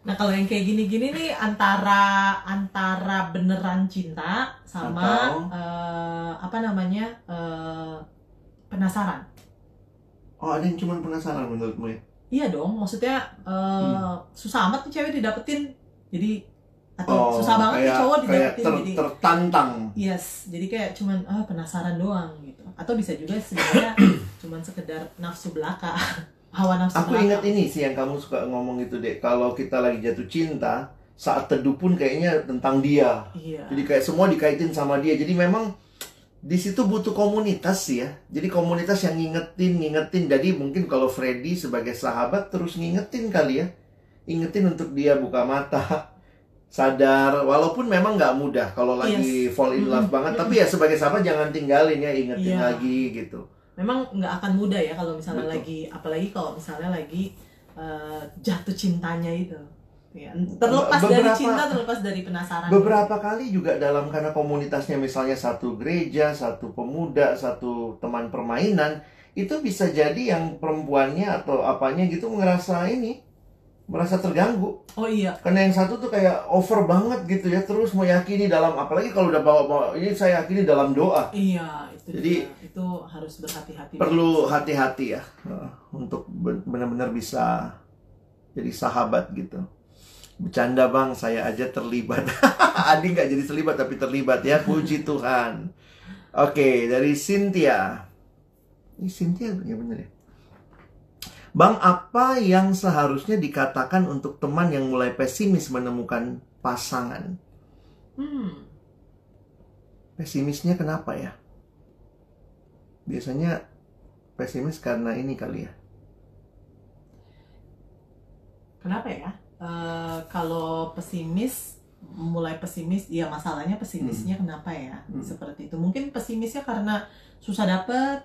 [SPEAKER 3] Nah, kalau yang kayak gini-gini nih antara antara beneran cinta sama
[SPEAKER 2] Atau?
[SPEAKER 3] eh, apa namanya eh, penasaran.
[SPEAKER 2] oh ada yang cuma penasaran menurutmu ya
[SPEAKER 3] Iya dong, maksudnya eh,
[SPEAKER 2] Hmm.
[SPEAKER 3] susah amat nih cewek didapetin. Jadi
[SPEAKER 2] oh
[SPEAKER 3] atau susah banget nih
[SPEAKER 2] kayak
[SPEAKER 3] cowok
[SPEAKER 2] kayak
[SPEAKER 3] didapetin
[SPEAKER 2] ter-
[SPEAKER 3] jadi
[SPEAKER 2] tertantang
[SPEAKER 3] Yes, jadi kayak cuman ah penasaran doang gitu. Atau bisa juga sebenarnya cuman sekedar nafsu belaka, hawa nafsu
[SPEAKER 2] Aku
[SPEAKER 3] belaka.
[SPEAKER 2] ingat ini sih yang kamu suka ngomong itu deh. Kalau kita lagi jatuh cinta, saat teduh pun kayaknya tentang dia.
[SPEAKER 3] Iya.
[SPEAKER 2] Jadi kayak semua dikaitin sama dia. Jadi memang di situ butuh komunitas ya. Jadi komunitas yang ngingetin, ngingetin. Jadi mungkin kalau Freddy sebagai sahabat terus ngingetin kali ya. Ingetin untuk dia buka mata, sadar. Walaupun memang nggak mudah kalau lagi fall in love
[SPEAKER 3] Mm-mm.
[SPEAKER 2] banget. Tapi ya sebagai sahabat jangan tinggalin ya, ingetin
[SPEAKER 3] Iya.
[SPEAKER 2] lagi gitu.
[SPEAKER 3] Memang nggak akan mudah ya kalau misalnya
[SPEAKER 2] Betul.
[SPEAKER 3] lagi apalagi kalau misalnya lagi eh, jatuh cintanya itu. Ya, terlepas dari
[SPEAKER 2] Beberapa-
[SPEAKER 3] cinta, terlepas dari penasaran.
[SPEAKER 2] Beberapa kali juga dalam karena komunitasnya misalnya satu gereja, satu pemuda, satu teman permainan, itu bisa jadi yang perempuannya atau apanya gitu ngerasa ini merasa terganggu.
[SPEAKER 3] Oh iya,
[SPEAKER 2] Karena yang satu tuh kayak over banget gitu ya, terus meyakini dalam apalagi kalau udah bawa-bawa ini saya yakini dalam doa.
[SPEAKER 3] iya itu
[SPEAKER 2] Jadi-
[SPEAKER 3] dia. itu harus berhati-hati.
[SPEAKER 2] Perlu hati-hati ya eh, untuk ben- benar-benar bisa jadi sahabat gitu. Bercanda bang, saya aja terlibat. Adi nggak jadi terlibat tapi terlibat ya, puji Tuhan. Oke, dari Cynthia. Ini Cynthia ya bener ya. Bang, apa yang seharusnya dikatakan untuk teman yang mulai pesimis menemukan pasangan?
[SPEAKER 3] Hmm.
[SPEAKER 2] Pesimisnya kenapa ya? biasanya pesimis karena ini kali ya.
[SPEAKER 3] Kenapa ya? Eh, kalau pesimis mulai pesimis, ya masalahnya pesimisnya kenapa ya?
[SPEAKER 2] Hmm.
[SPEAKER 3] Seperti itu. Mungkin pesimisnya karena susah dapet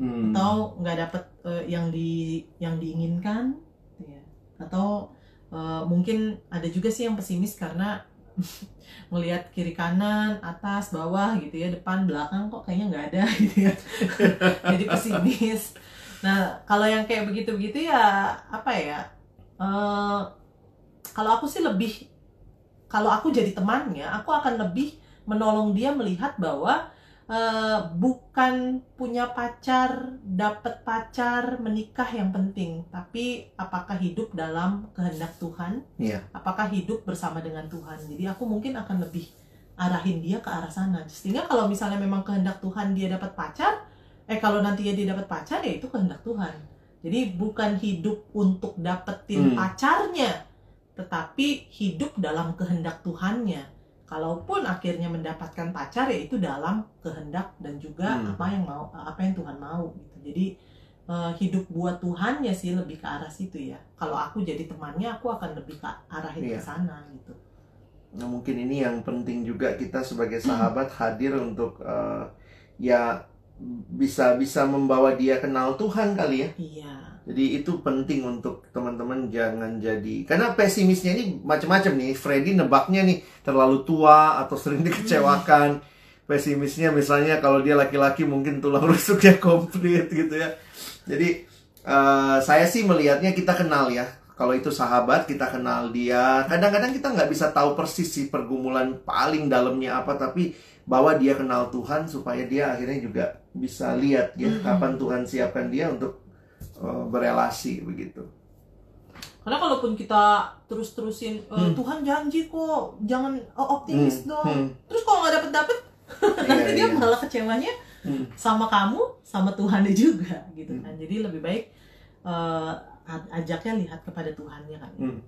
[SPEAKER 2] Hmm.
[SPEAKER 3] atau nggak dapet eh, yang di yang diinginkan, gitu ya. Atau eh, mungkin ada juga sih yang pesimis karena melihat kiri kanan, atas, bawah gitu ya, depan, belakang kok kayaknya nggak ada gitu ya. Jadi pesimis. Nah, kalau yang kayak begitu-begitu ya apa ya? Eh, kalau aku sih lebih kalau aku jadi temannya, aku akan lebih menolong dia melihat bahwa eh, bukan punya pacar, dapat pacar, menikah yang penting, tapi apakah hidup dalam kehendak Tuhan?
[SPEAKER 2] Iya.
[SPEAKER 3] Apakah hidup bersama dengan Tuhan? Jadi aku mungkin akan lebih arahin dia ke arah sana. Sehingga kalau misalnya memang kehendak Tuhan dia dapat pacar, eh kalau nanti dia dapat pacar ya itu kehendak Tuhan. Jadi bukan hidup untuk dapetin
[SPEAKER 2] Hmm.
[SPEAKER 3] pacarnya, tetapi hidup dalam kehendak Tuhannya. Kalaupun akhirnya mendapatkan pacar ya itu dalam kehendak dan juga
[SPEAKER 2] Hmm.
[SPEAKER 3] apa yang mau apa yang Tuhan mau gitu. Jadi eh, hidup buat Tuhannya sih lebih ke arah situ ya. Kalau aku jadi temannya aku akan lebih ke arahin ke
[SPEAKER 2] Iya.
[SPEAKER 3] sana gitu.
[SPEAKER 2] Nah, mungkin ini yang penting juga kita sebagai sahabat hadir untuk eh, ya bisa bisa membawa dia kenal Tuhan kali ya.
[SPEAKER 3] Iya.
[SPEAKER 2] Jadi itu penting untuk teman-teman jangan jadi karena pesimisnya ini macam-macam nih. Freddy nebaknya nih terlalu tua atau sering dikecewakan. Pesimisnya misalnya kalau dia laki-laki mungkin tulang rusuknya komplit gitu ya. Jadi eh, saya sih melihatnya kita kenal ya. Kalau itu sahabat kita kenal dia. Kadang-kadang kita nggak bisa tahu persis sih pergumulan paling dalamnya apa, tapi bahwa dia kenal Tuhan supaya dia akhirnya juga bisa lihat ya
[SPEAKER 3] Mhm.
[SPEAKER 2] kapan Tuhan siapkan dia untuk eh, berelasi begitu.
[SPEAKER 3] Karena kalaupun kita terus-terusin eh,
[SPEAKER 2] Hmm.
[SPEAKER 3] Tuhan janji kok, jangan oh, optimis
[SPEAKER 2] Hmm,
[SPEAKER 3] dong.
[SPEAKER 2] hmm.
[SPEAKER 3] Terus kalau nggak dapet-dapet, nanti
[SPEAKER 2] Iya,
[SPEAKER 3] dia
[SPEAKER 2] iya.
[SPEAKER 3] malah kecewanya
[SPEAKER 2] Hmm.
[SPEAKER 3] sama kamu, sama Tuhannya juga gitu
[SPEAKER 2] Hmm.
[SPEAKER 3] kan. Jadi lebih baik a- ajaknya lihat kepada Tuhannya kan.
[SPEAKER 2] Hmm.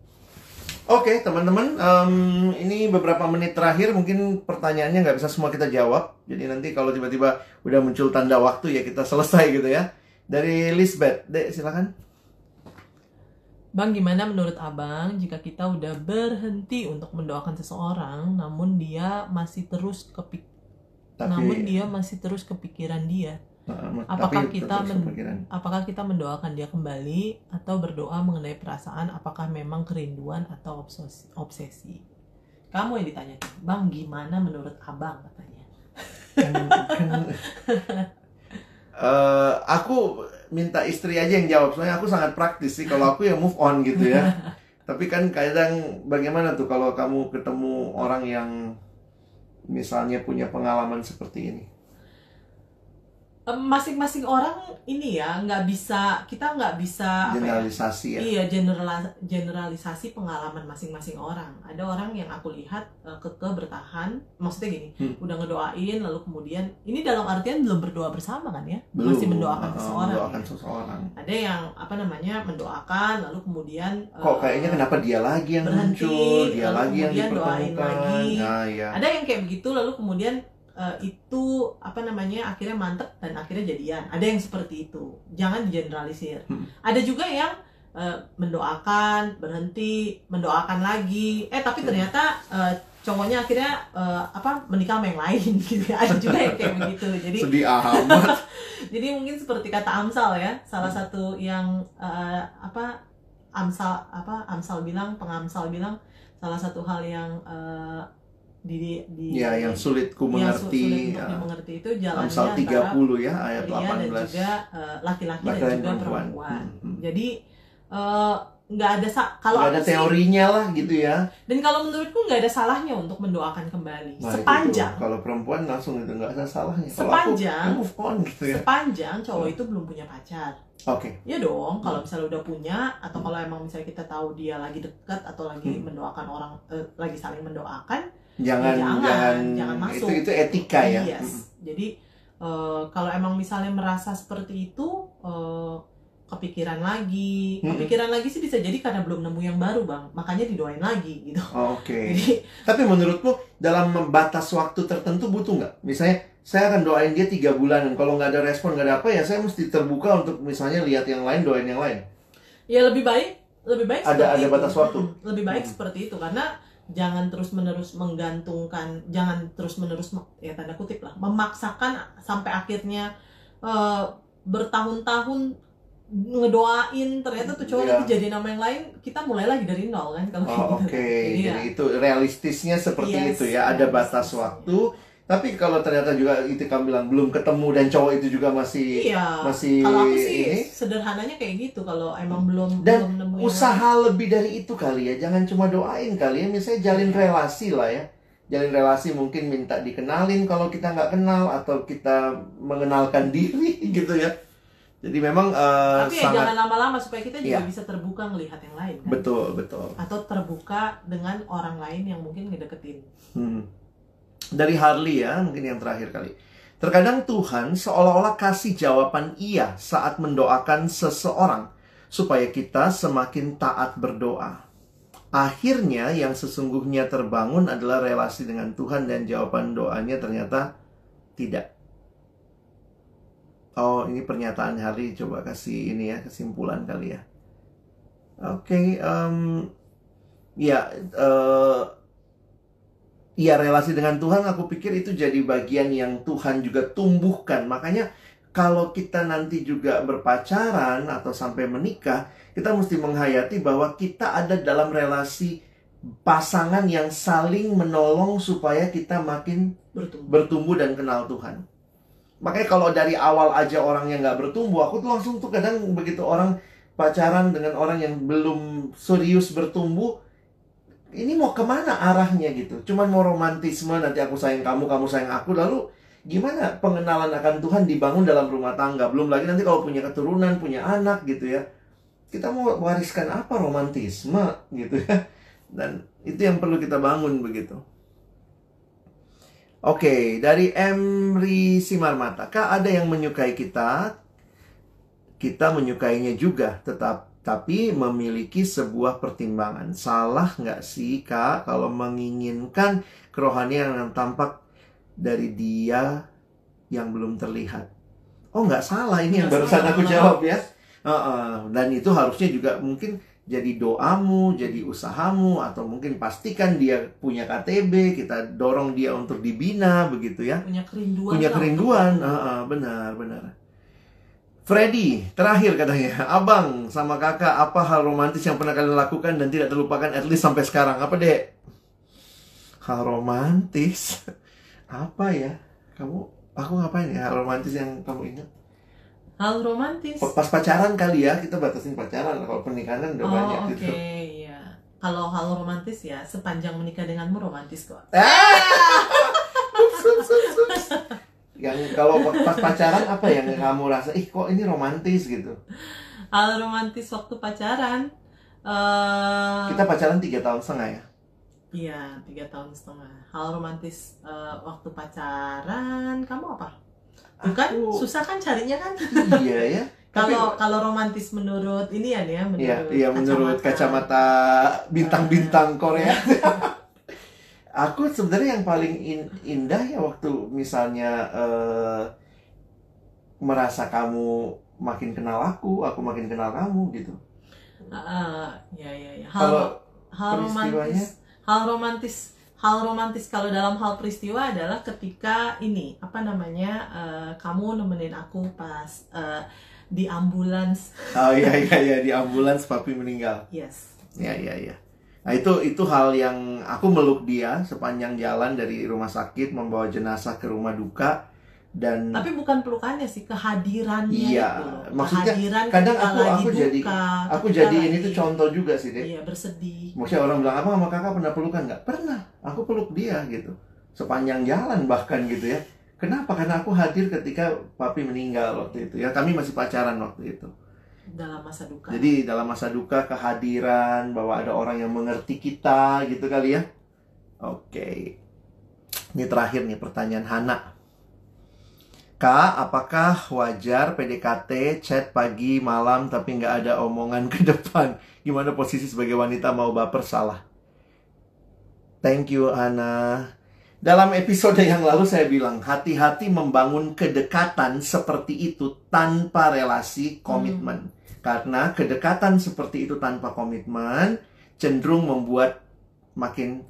[SPEAKER 2] Oke teman-teman, em, ini beberapa menit terakhir mungkin pertanyaannya nggak bisa semua kita jawab. Jadi nanti kalau tiba-tiba udah muncul tanda waktu ya kita selesai gitu ya. Dari Lisbeth, Dek silakan.
[SPEAKER 3] Bang, gimana menurut Abang jika kita udah berhenti untuk mendoakan seseorang, namun dia masih terus kepik,
[SPEAKER 2] Tapi,
[SPEAKER 3] namun dia masih terus kepikiran dia? Apakah
[SPEAKER 2] tapi
[SPEAKER 3] kita men-. Apakah kita mendoakan dia kembali atau berdoa mengenai perasaan apakah memang kerinduan atau obsesi? obsesi? Kamu yang ditanya, Bang, gimana menurut Abang katanya?
[SPEAKER 2] Eh, aku minta istri aja yang jawab soalnya aku sangat praktis sih kalau aku ya move on gitu ya tapi kan kadang bagaimana tuh kalau kamu ketemu orang yang misalnya punya pengalaman seperti ini
[SPEAKER 3] Masing-masing orang ini ya nggak bisa kita nggak bisa apa ya,
[SPEAKER 2] generalisasi ya
[SPEAKER 3] Iya, general generalisasi pengalaman masing-masing orang. Ada orang yang aku lihat eh, kekeh bertahan, maksudnya gini,
[SPEAKER 2] Hmm.
[SPEAKER 3] udah ngedoain lalu kemudian ini dalam artian belum berdoa bersama kan ya?
[SPEAKER 2] belum
[SPEAKER 3] Masih mendoakan
[SPEAKER 2] eh,
[SPEAKER 3] seseorang.
[SPEAKER 2] mendoakan
[SPEAKER 3] ya.
[SPEAKER 2] seseorang
[SPEAKER 3] Ada yang apa namanya mendoakan lalu kemudian
[SPEAKER 2] kok
[SPEAKER 3] eh,
[SPEAKER 2] kayaknya kenapa dia lagi yang
[SPEAKER 3] berhenti,
[SPEAKER 2] muncul dia
[SPEAKER 3] lalu
[SPEAKER 2] lagi yang
[SPEAKER 3] doain lagi.
[SPEAKER 2] nah ya
[SPEAKER 3] ada yang kayak begitu lalu kemudian eh, itu apa namanya akhirnya mantep dan akhirnya jadian. Ada yang seperti itu. Jangan digeneralisir.
[SPEAKER 2] Hmm.
[SPEAKER 3] ada juga yang eh, mendoakan berhenti mendoakan lagi. Eh tapi
[SPEAKER 2] Hmm.
[SPEAKER 3] ternyata eh, cowoknya akhirnya eh, apa menikah sama yang lain gitu ada juga yang kayak begitu. Jadi
[SPEAKER 2] sedih amat.
[SPEAKER 3] Jadi mungkin seperti kata Amsal ya. Salah
[SPEAKER 2] Hmm.
[SPEAKER 3] satu yang eh, apa Amsal apa Amsal bilang pengamsal bilang salah satu hal yang eh, di di
[SPEAKER 2] ya yang sulit ku
[SPEAKER 3] yang
[SPEAKER 2] mengerti
[SPEAKER 3] sulit untuk
[SPEAKER 2] ya.
[SPEAKER 3] dimengerti itu jalannya
[SPEAKER 2] Amsal
[SPEAKER 3] antara
[SPEAKER 2] 30 ya ayat
[SPEAKER 3] pria dan
[SPEAKER 2] 18
[SPEAKER 3] juga eh, laki-laki dan
[SPEAKER 2] Laki-laki
[SPEAKER 3] juga
[SPEAKER 2] dan
[SPEAKER 3] perempuan.
[SPEAKER 2] perempuan. Hmm, hmm.
[SPEAKER 3] Jadi eh, nggak ada sa- kalau
[SPEAKER 2] Nggak ada
[SPEAKER 3] sih
[SPEAKER 2] teorinya lah gitu ya
[SPEAKER 3] dan kalau menurutku nggak ada salahnya untuk mendoakan kembali
[SPEAKER 2] Nah, itu
[SPEAKER 3] sepanjang
[SPEAKER 2] tuh. kalau perempuan langsung itu nggak ada salahnya kalau
[SPEAKER 3] Sepanjang-
[SPEAKER 2] aku move on gitu ya
[SPEAKER 3] sepanjang cowok itu belum punya pacar.
[SPEAKER 2] oke
[SPEAKER 3] Ya dong, kalau
[SPEAKER 2] Hmm.
[SPEAKER 3] misalnya udah punya atau kalau emang misalnya kita tahu dia lagi dekat atau lagi
[SPEAKER 2] Hmm.
[SPEAKER 3] mendoakan orang eh, lagi saling mendoakan,
[SPEAKER 2] jangan
[SPEAKER 3] jangan,
[SPEAKER 2] jangan,
[SPEAKER 3] jangan masuk.
[SPEAKER 2] itu itu etika ya
[SPEAKER 3] Yes.
[SPEAKER 2] Mm.
[SPEAKER 3] Jadi eh, kalau emang misalnya merasa seperti itu eh, kepikiran lagi,
[SPEAKER 2] Hmm.
[SPEAKER 3] kepikiran lagi sih bisa jadi karena belum nemu yang baru bang, makanya didoain lagi gitu.
[SPEAKER 2] Oh, oke
[SPEAKER 3] Jadi
[SPEAKER 2] tapi menurutmu dalam batas waktu tertentu butuh nggak? Misalnya saya akan doain dia tiga bulan dan kalau nggak ada respon nggak ada apa ya saya mesti terbuka untuk misalnya lihat yang lain doain yang lain.
[SPEAKER 3] Ya lebih baik lebih baik
[SPEAKER 2] Ada- ada
[SPEAKER 3] itu.
[SPEAKER 2] batas waktu.
[SPEAKER 3] Lebih baik
[SPEAKER 2] Hmm.
[SPEAKER 3] seperti itu karena jangan terus menerus menggantungkan, jangan terus menerus ya tanda kutip lah, memaksakan sampai akhirnya eh, bertahun-tahun ngedoain ternyata tuh cowok
[SPEAKER 2] Iya.
[SPEAKER 3] lagi jadi nama yang lain kita mulai lagi dari nol kan kalau
[SPEAKER 2] Oh,
[SPEAKER 3] gitu.
[SPEAKER 2] Oke,
[SPEAKER 3] Jadi ya,
[SPEAKER 2] jadi itu realistisnya seperti
[SPEAKER 3] Yes,
[SPEAKER 2] itu ya. Ada batas waktu. Tapi kalau ternyata juga itu kamu bilang belum ketemu dan cowok itu juga masih
[SPEAKER 3] iya.
[SPEAKER 2] masih
[SPEAKER 3] kalau aku sih
[SPEAKER 2] ini
[SPEAKER 3] sederhananya kayak gitu kalau emang belum
[SPEAKER 2] Dan
[SPEAKER 3] belum nemuin
[SPEAKER 2] usaha lebih dari itu kali ya. Jangan cuma doain kali ya. Misalnya jalin relasi lah ya. Jalin relasi mungkin minta dikenalin kalau kita nggak kenal atau kita mengenalkan diri gitu ya. Jadi memang eh,
[SPEAKER 3] tapi ya
[SPEAKER 2] sangat
[SPEAKER 3] jangan lama-lama supaya kita juga
[SPEAKER 2] Iya.
[SPEAKER 3] bisa terbuka melihat yang lain kan
[SPEAKER 2] betul betul.
[SPEAKER 3] atau terbuka dengan orang lain yang mungkin ngedeketin
[SPEAKER 2] Hmm. Dari Harley ya, mungkin yang terakhir kali. Terkadang Tuhan seolah-olah kasih jawaban iya saat mendoakan seseorang supaya kita semakin taat berdoa. Akhirnya yang sesungguhnya terbangun adalah relasi dengan Tuhan dan jawaban doanya ternyata tidak. Oh, ini pernyataan Harley. Coba kasih ini ya, kesimpulan kali ya. Oke, em, ya, eh, ya relasi dengan Tuhan aku pikir itu jadi bagian yang Tuhan juga tumbuhkan. Makanya kalau kita nanti juga berpacaran atau sampai menikah, kita mesti menghayati bahwa kita ada dalam relasi pasangan yang saling menolong supaya kita makin
[SPEAKER 3] bertumbuh
[SPEAKER 2] bertumbuh dan kenal Tuhan. Makanya kalau dari awal aja orang yang nggak bertumbuh, aku tuh langsung tuh kadang begitu orang pacaran dengan orang yang belum serius bertumbuh, ini mau ke mana arahnya gitu? Cuman mau romantisme, nanti aku sayang kamu, kamu sayang aku, lalu gimana pengenalan akan Tuhan dibangun dalam rumah tangga? Belum lagi nanti kalau punya keturunan, punya anak gitu ya, kita mau wariskan apa romantisme gitu ya? Dan itu yang perlu kita bangun begitu. Oke, dari Emri Simarmata. Kak, ada yang menyukai kita? Kita menyukainya juga, tetap tapi memiliki sebuah pertimbangan. Salah nggak sih, Kak, kalau menginginkan kerohanian yang tampak dari dia yang belum terlihat? Oh, nggak salah. Ini yang barusan
[SPEAKER 3] salah.
[SPEAKER 2] aku jawab ya. Heeh, dan itu harusnya juga mungkin jadi doamu, jadi usahamu, atau mungkin pastikan dia punya KTB, kita dorong dia untuk dibina, begitu ya.
[SPEAKER 3] punya kerinduan
[SPEAKER 2] Punya kerinduan,
[SPEAKER 3] untuk-
[SPEAKER 2] Heeh, benar, benar. Freddy, terakhir katanya, abang sama kakak, apa hal romantis yang pernah kalian lakukan dan tidak terlupakan at least sampai sekarang? Apa dek? Hal romantis? Apa ya? Kamu, aku ngapain ya hal romantis yang kamu ingat?
[SPEAKER 3] hal romantis
[SPEAKER 2] Pas pacaran kali ya, kita batasin pacaran. Kalau pernikahan kan udah
[SPEAKER 3] oh
[SPEAKER 2] banyak
[SPEAKER 3] oke
[SPEAKER 2] gitu.
[SPEAKER 3] iya kalau hal romantis ya sepanjang menikah denganmu romantis kok
[SPEAKER 2] Ah! Yang kalau pas pacaran apa yang kamu rasa, ih kok ini romantis gitu?
[SPEAKER 3] hal romantis waktu pacaran eh
[SPEAKER 2] Kita pacaran tiga tahun setengah ya.
[SPEAKER 3] iya tiga tahun setengah hal romantis eh, waktu pacaran kamu apa bukan
[SPEAKER 2] Aku-
[SPEAKER 3] susah kan carinya kan
[SPEAKER 2] iya ya. Tapi-
[SPEAKER 3] kalau kalau romantis menurut ini ya nih ya menurut
[SPEAKER 2] Iya, iya menurut kacamata bintang-bintang Korea. Aku sebenarnya yang paling in- indah ya waktu misalnya eh, merasa kamu makin kenal aku, aku makin kenal kamu gitu.
[SPEAKER 3] Ah, ya ya ya hal
[SPEAKER 2] Kalau
[SPEAKER 3] hal romantis hal romantis hal romantis kalau dalam hal peristiwa adalah ketika ini apa namanya eh, kamu nemenin aku pas eh, di ambulans
[SPEAKER 2] oh iya iya iya di ambulans papi meninggal.
[SPEAKER 3] yes
[SPEAKER 2] Iya iya iya. Nah itu itu hal yang aku meluk dia sepanjang jalan dari rumah sakit membawa jenazah ke rumah duka dan
[SPEAKER 3] tapi bukan pelukannya sih kehadirannya
[SPEAKER 2] Iya,
[SPEAKER 3] itu loh.
[SPEAKER 2] maksudnya
[SPEAKER 3] kehadiran
[SPEAKER 2] kadang aku-
[SPEAKER 3] lagi
[SPEAKER 2] aku jadi-
[SPEAKER 3] duka,
[SPEAKER 2] aku
[SPEAKER 3] ketika
[SPEAKER 2] jadi ini tuh contoh juga sih deh.
[SPEAKER 3] iya bersedih
[SPEAKER 2] Maksudnya orang bilang apa sama kakak pernah pelukan nggak? Pernah. Aku peluk dia gitu. Sepanjang jalan bahkan gitu ya. Kenapa? Karena aku hadir ketika papi meninggal waktu itu ya. Kami masih pacaran waktu itu.
[SPEAKER 3] Dalam masa duka
[SPEAKER 2] Jadi dalam masa duka kehadiran bahwa ada orang yang mengerti kita gitu kali ya. Oke. Ini terakhir nih pertanyaan Hana. Kak, apakah wajar PDKT chat pagi malam tapi nggak ada omongan ke depan? Gimana posisi sebagai wanita mau baper salah? Thank you Hana. Dalam episode yang lalu saya bilang, hati-hati membangun kedekatan seperti itu tanpa relasi komitmen. Karena kedekatan seperti itu tanpa komitmen cenderung membuat makin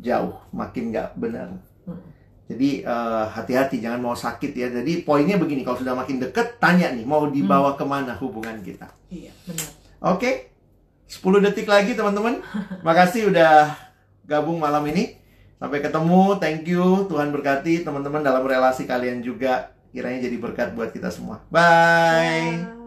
[SPEAKER 2] jauh, makin nggak benar.
[SPEAKER 3] Hmm.
[SPEAKER 2] Jadi eh, hati-hati, jangan mau sakit ya. Jadi poinnya begini, kalau sudah makin deket, tanya nih, mau dibawa ke mana hubungan kita.
[SPEAKER 3] Iya, benar.
[SPEAKER 2] Oke, 10 detik lagi teman-teman. Makasih udah gabung malam ini. Sampai ketemu, thank you. Tuhan berkati teman-teman dalam relasi kalian juga. Kiranya jadi berkat buat kita semua. Bye.
[SPEAKER 3] Bye.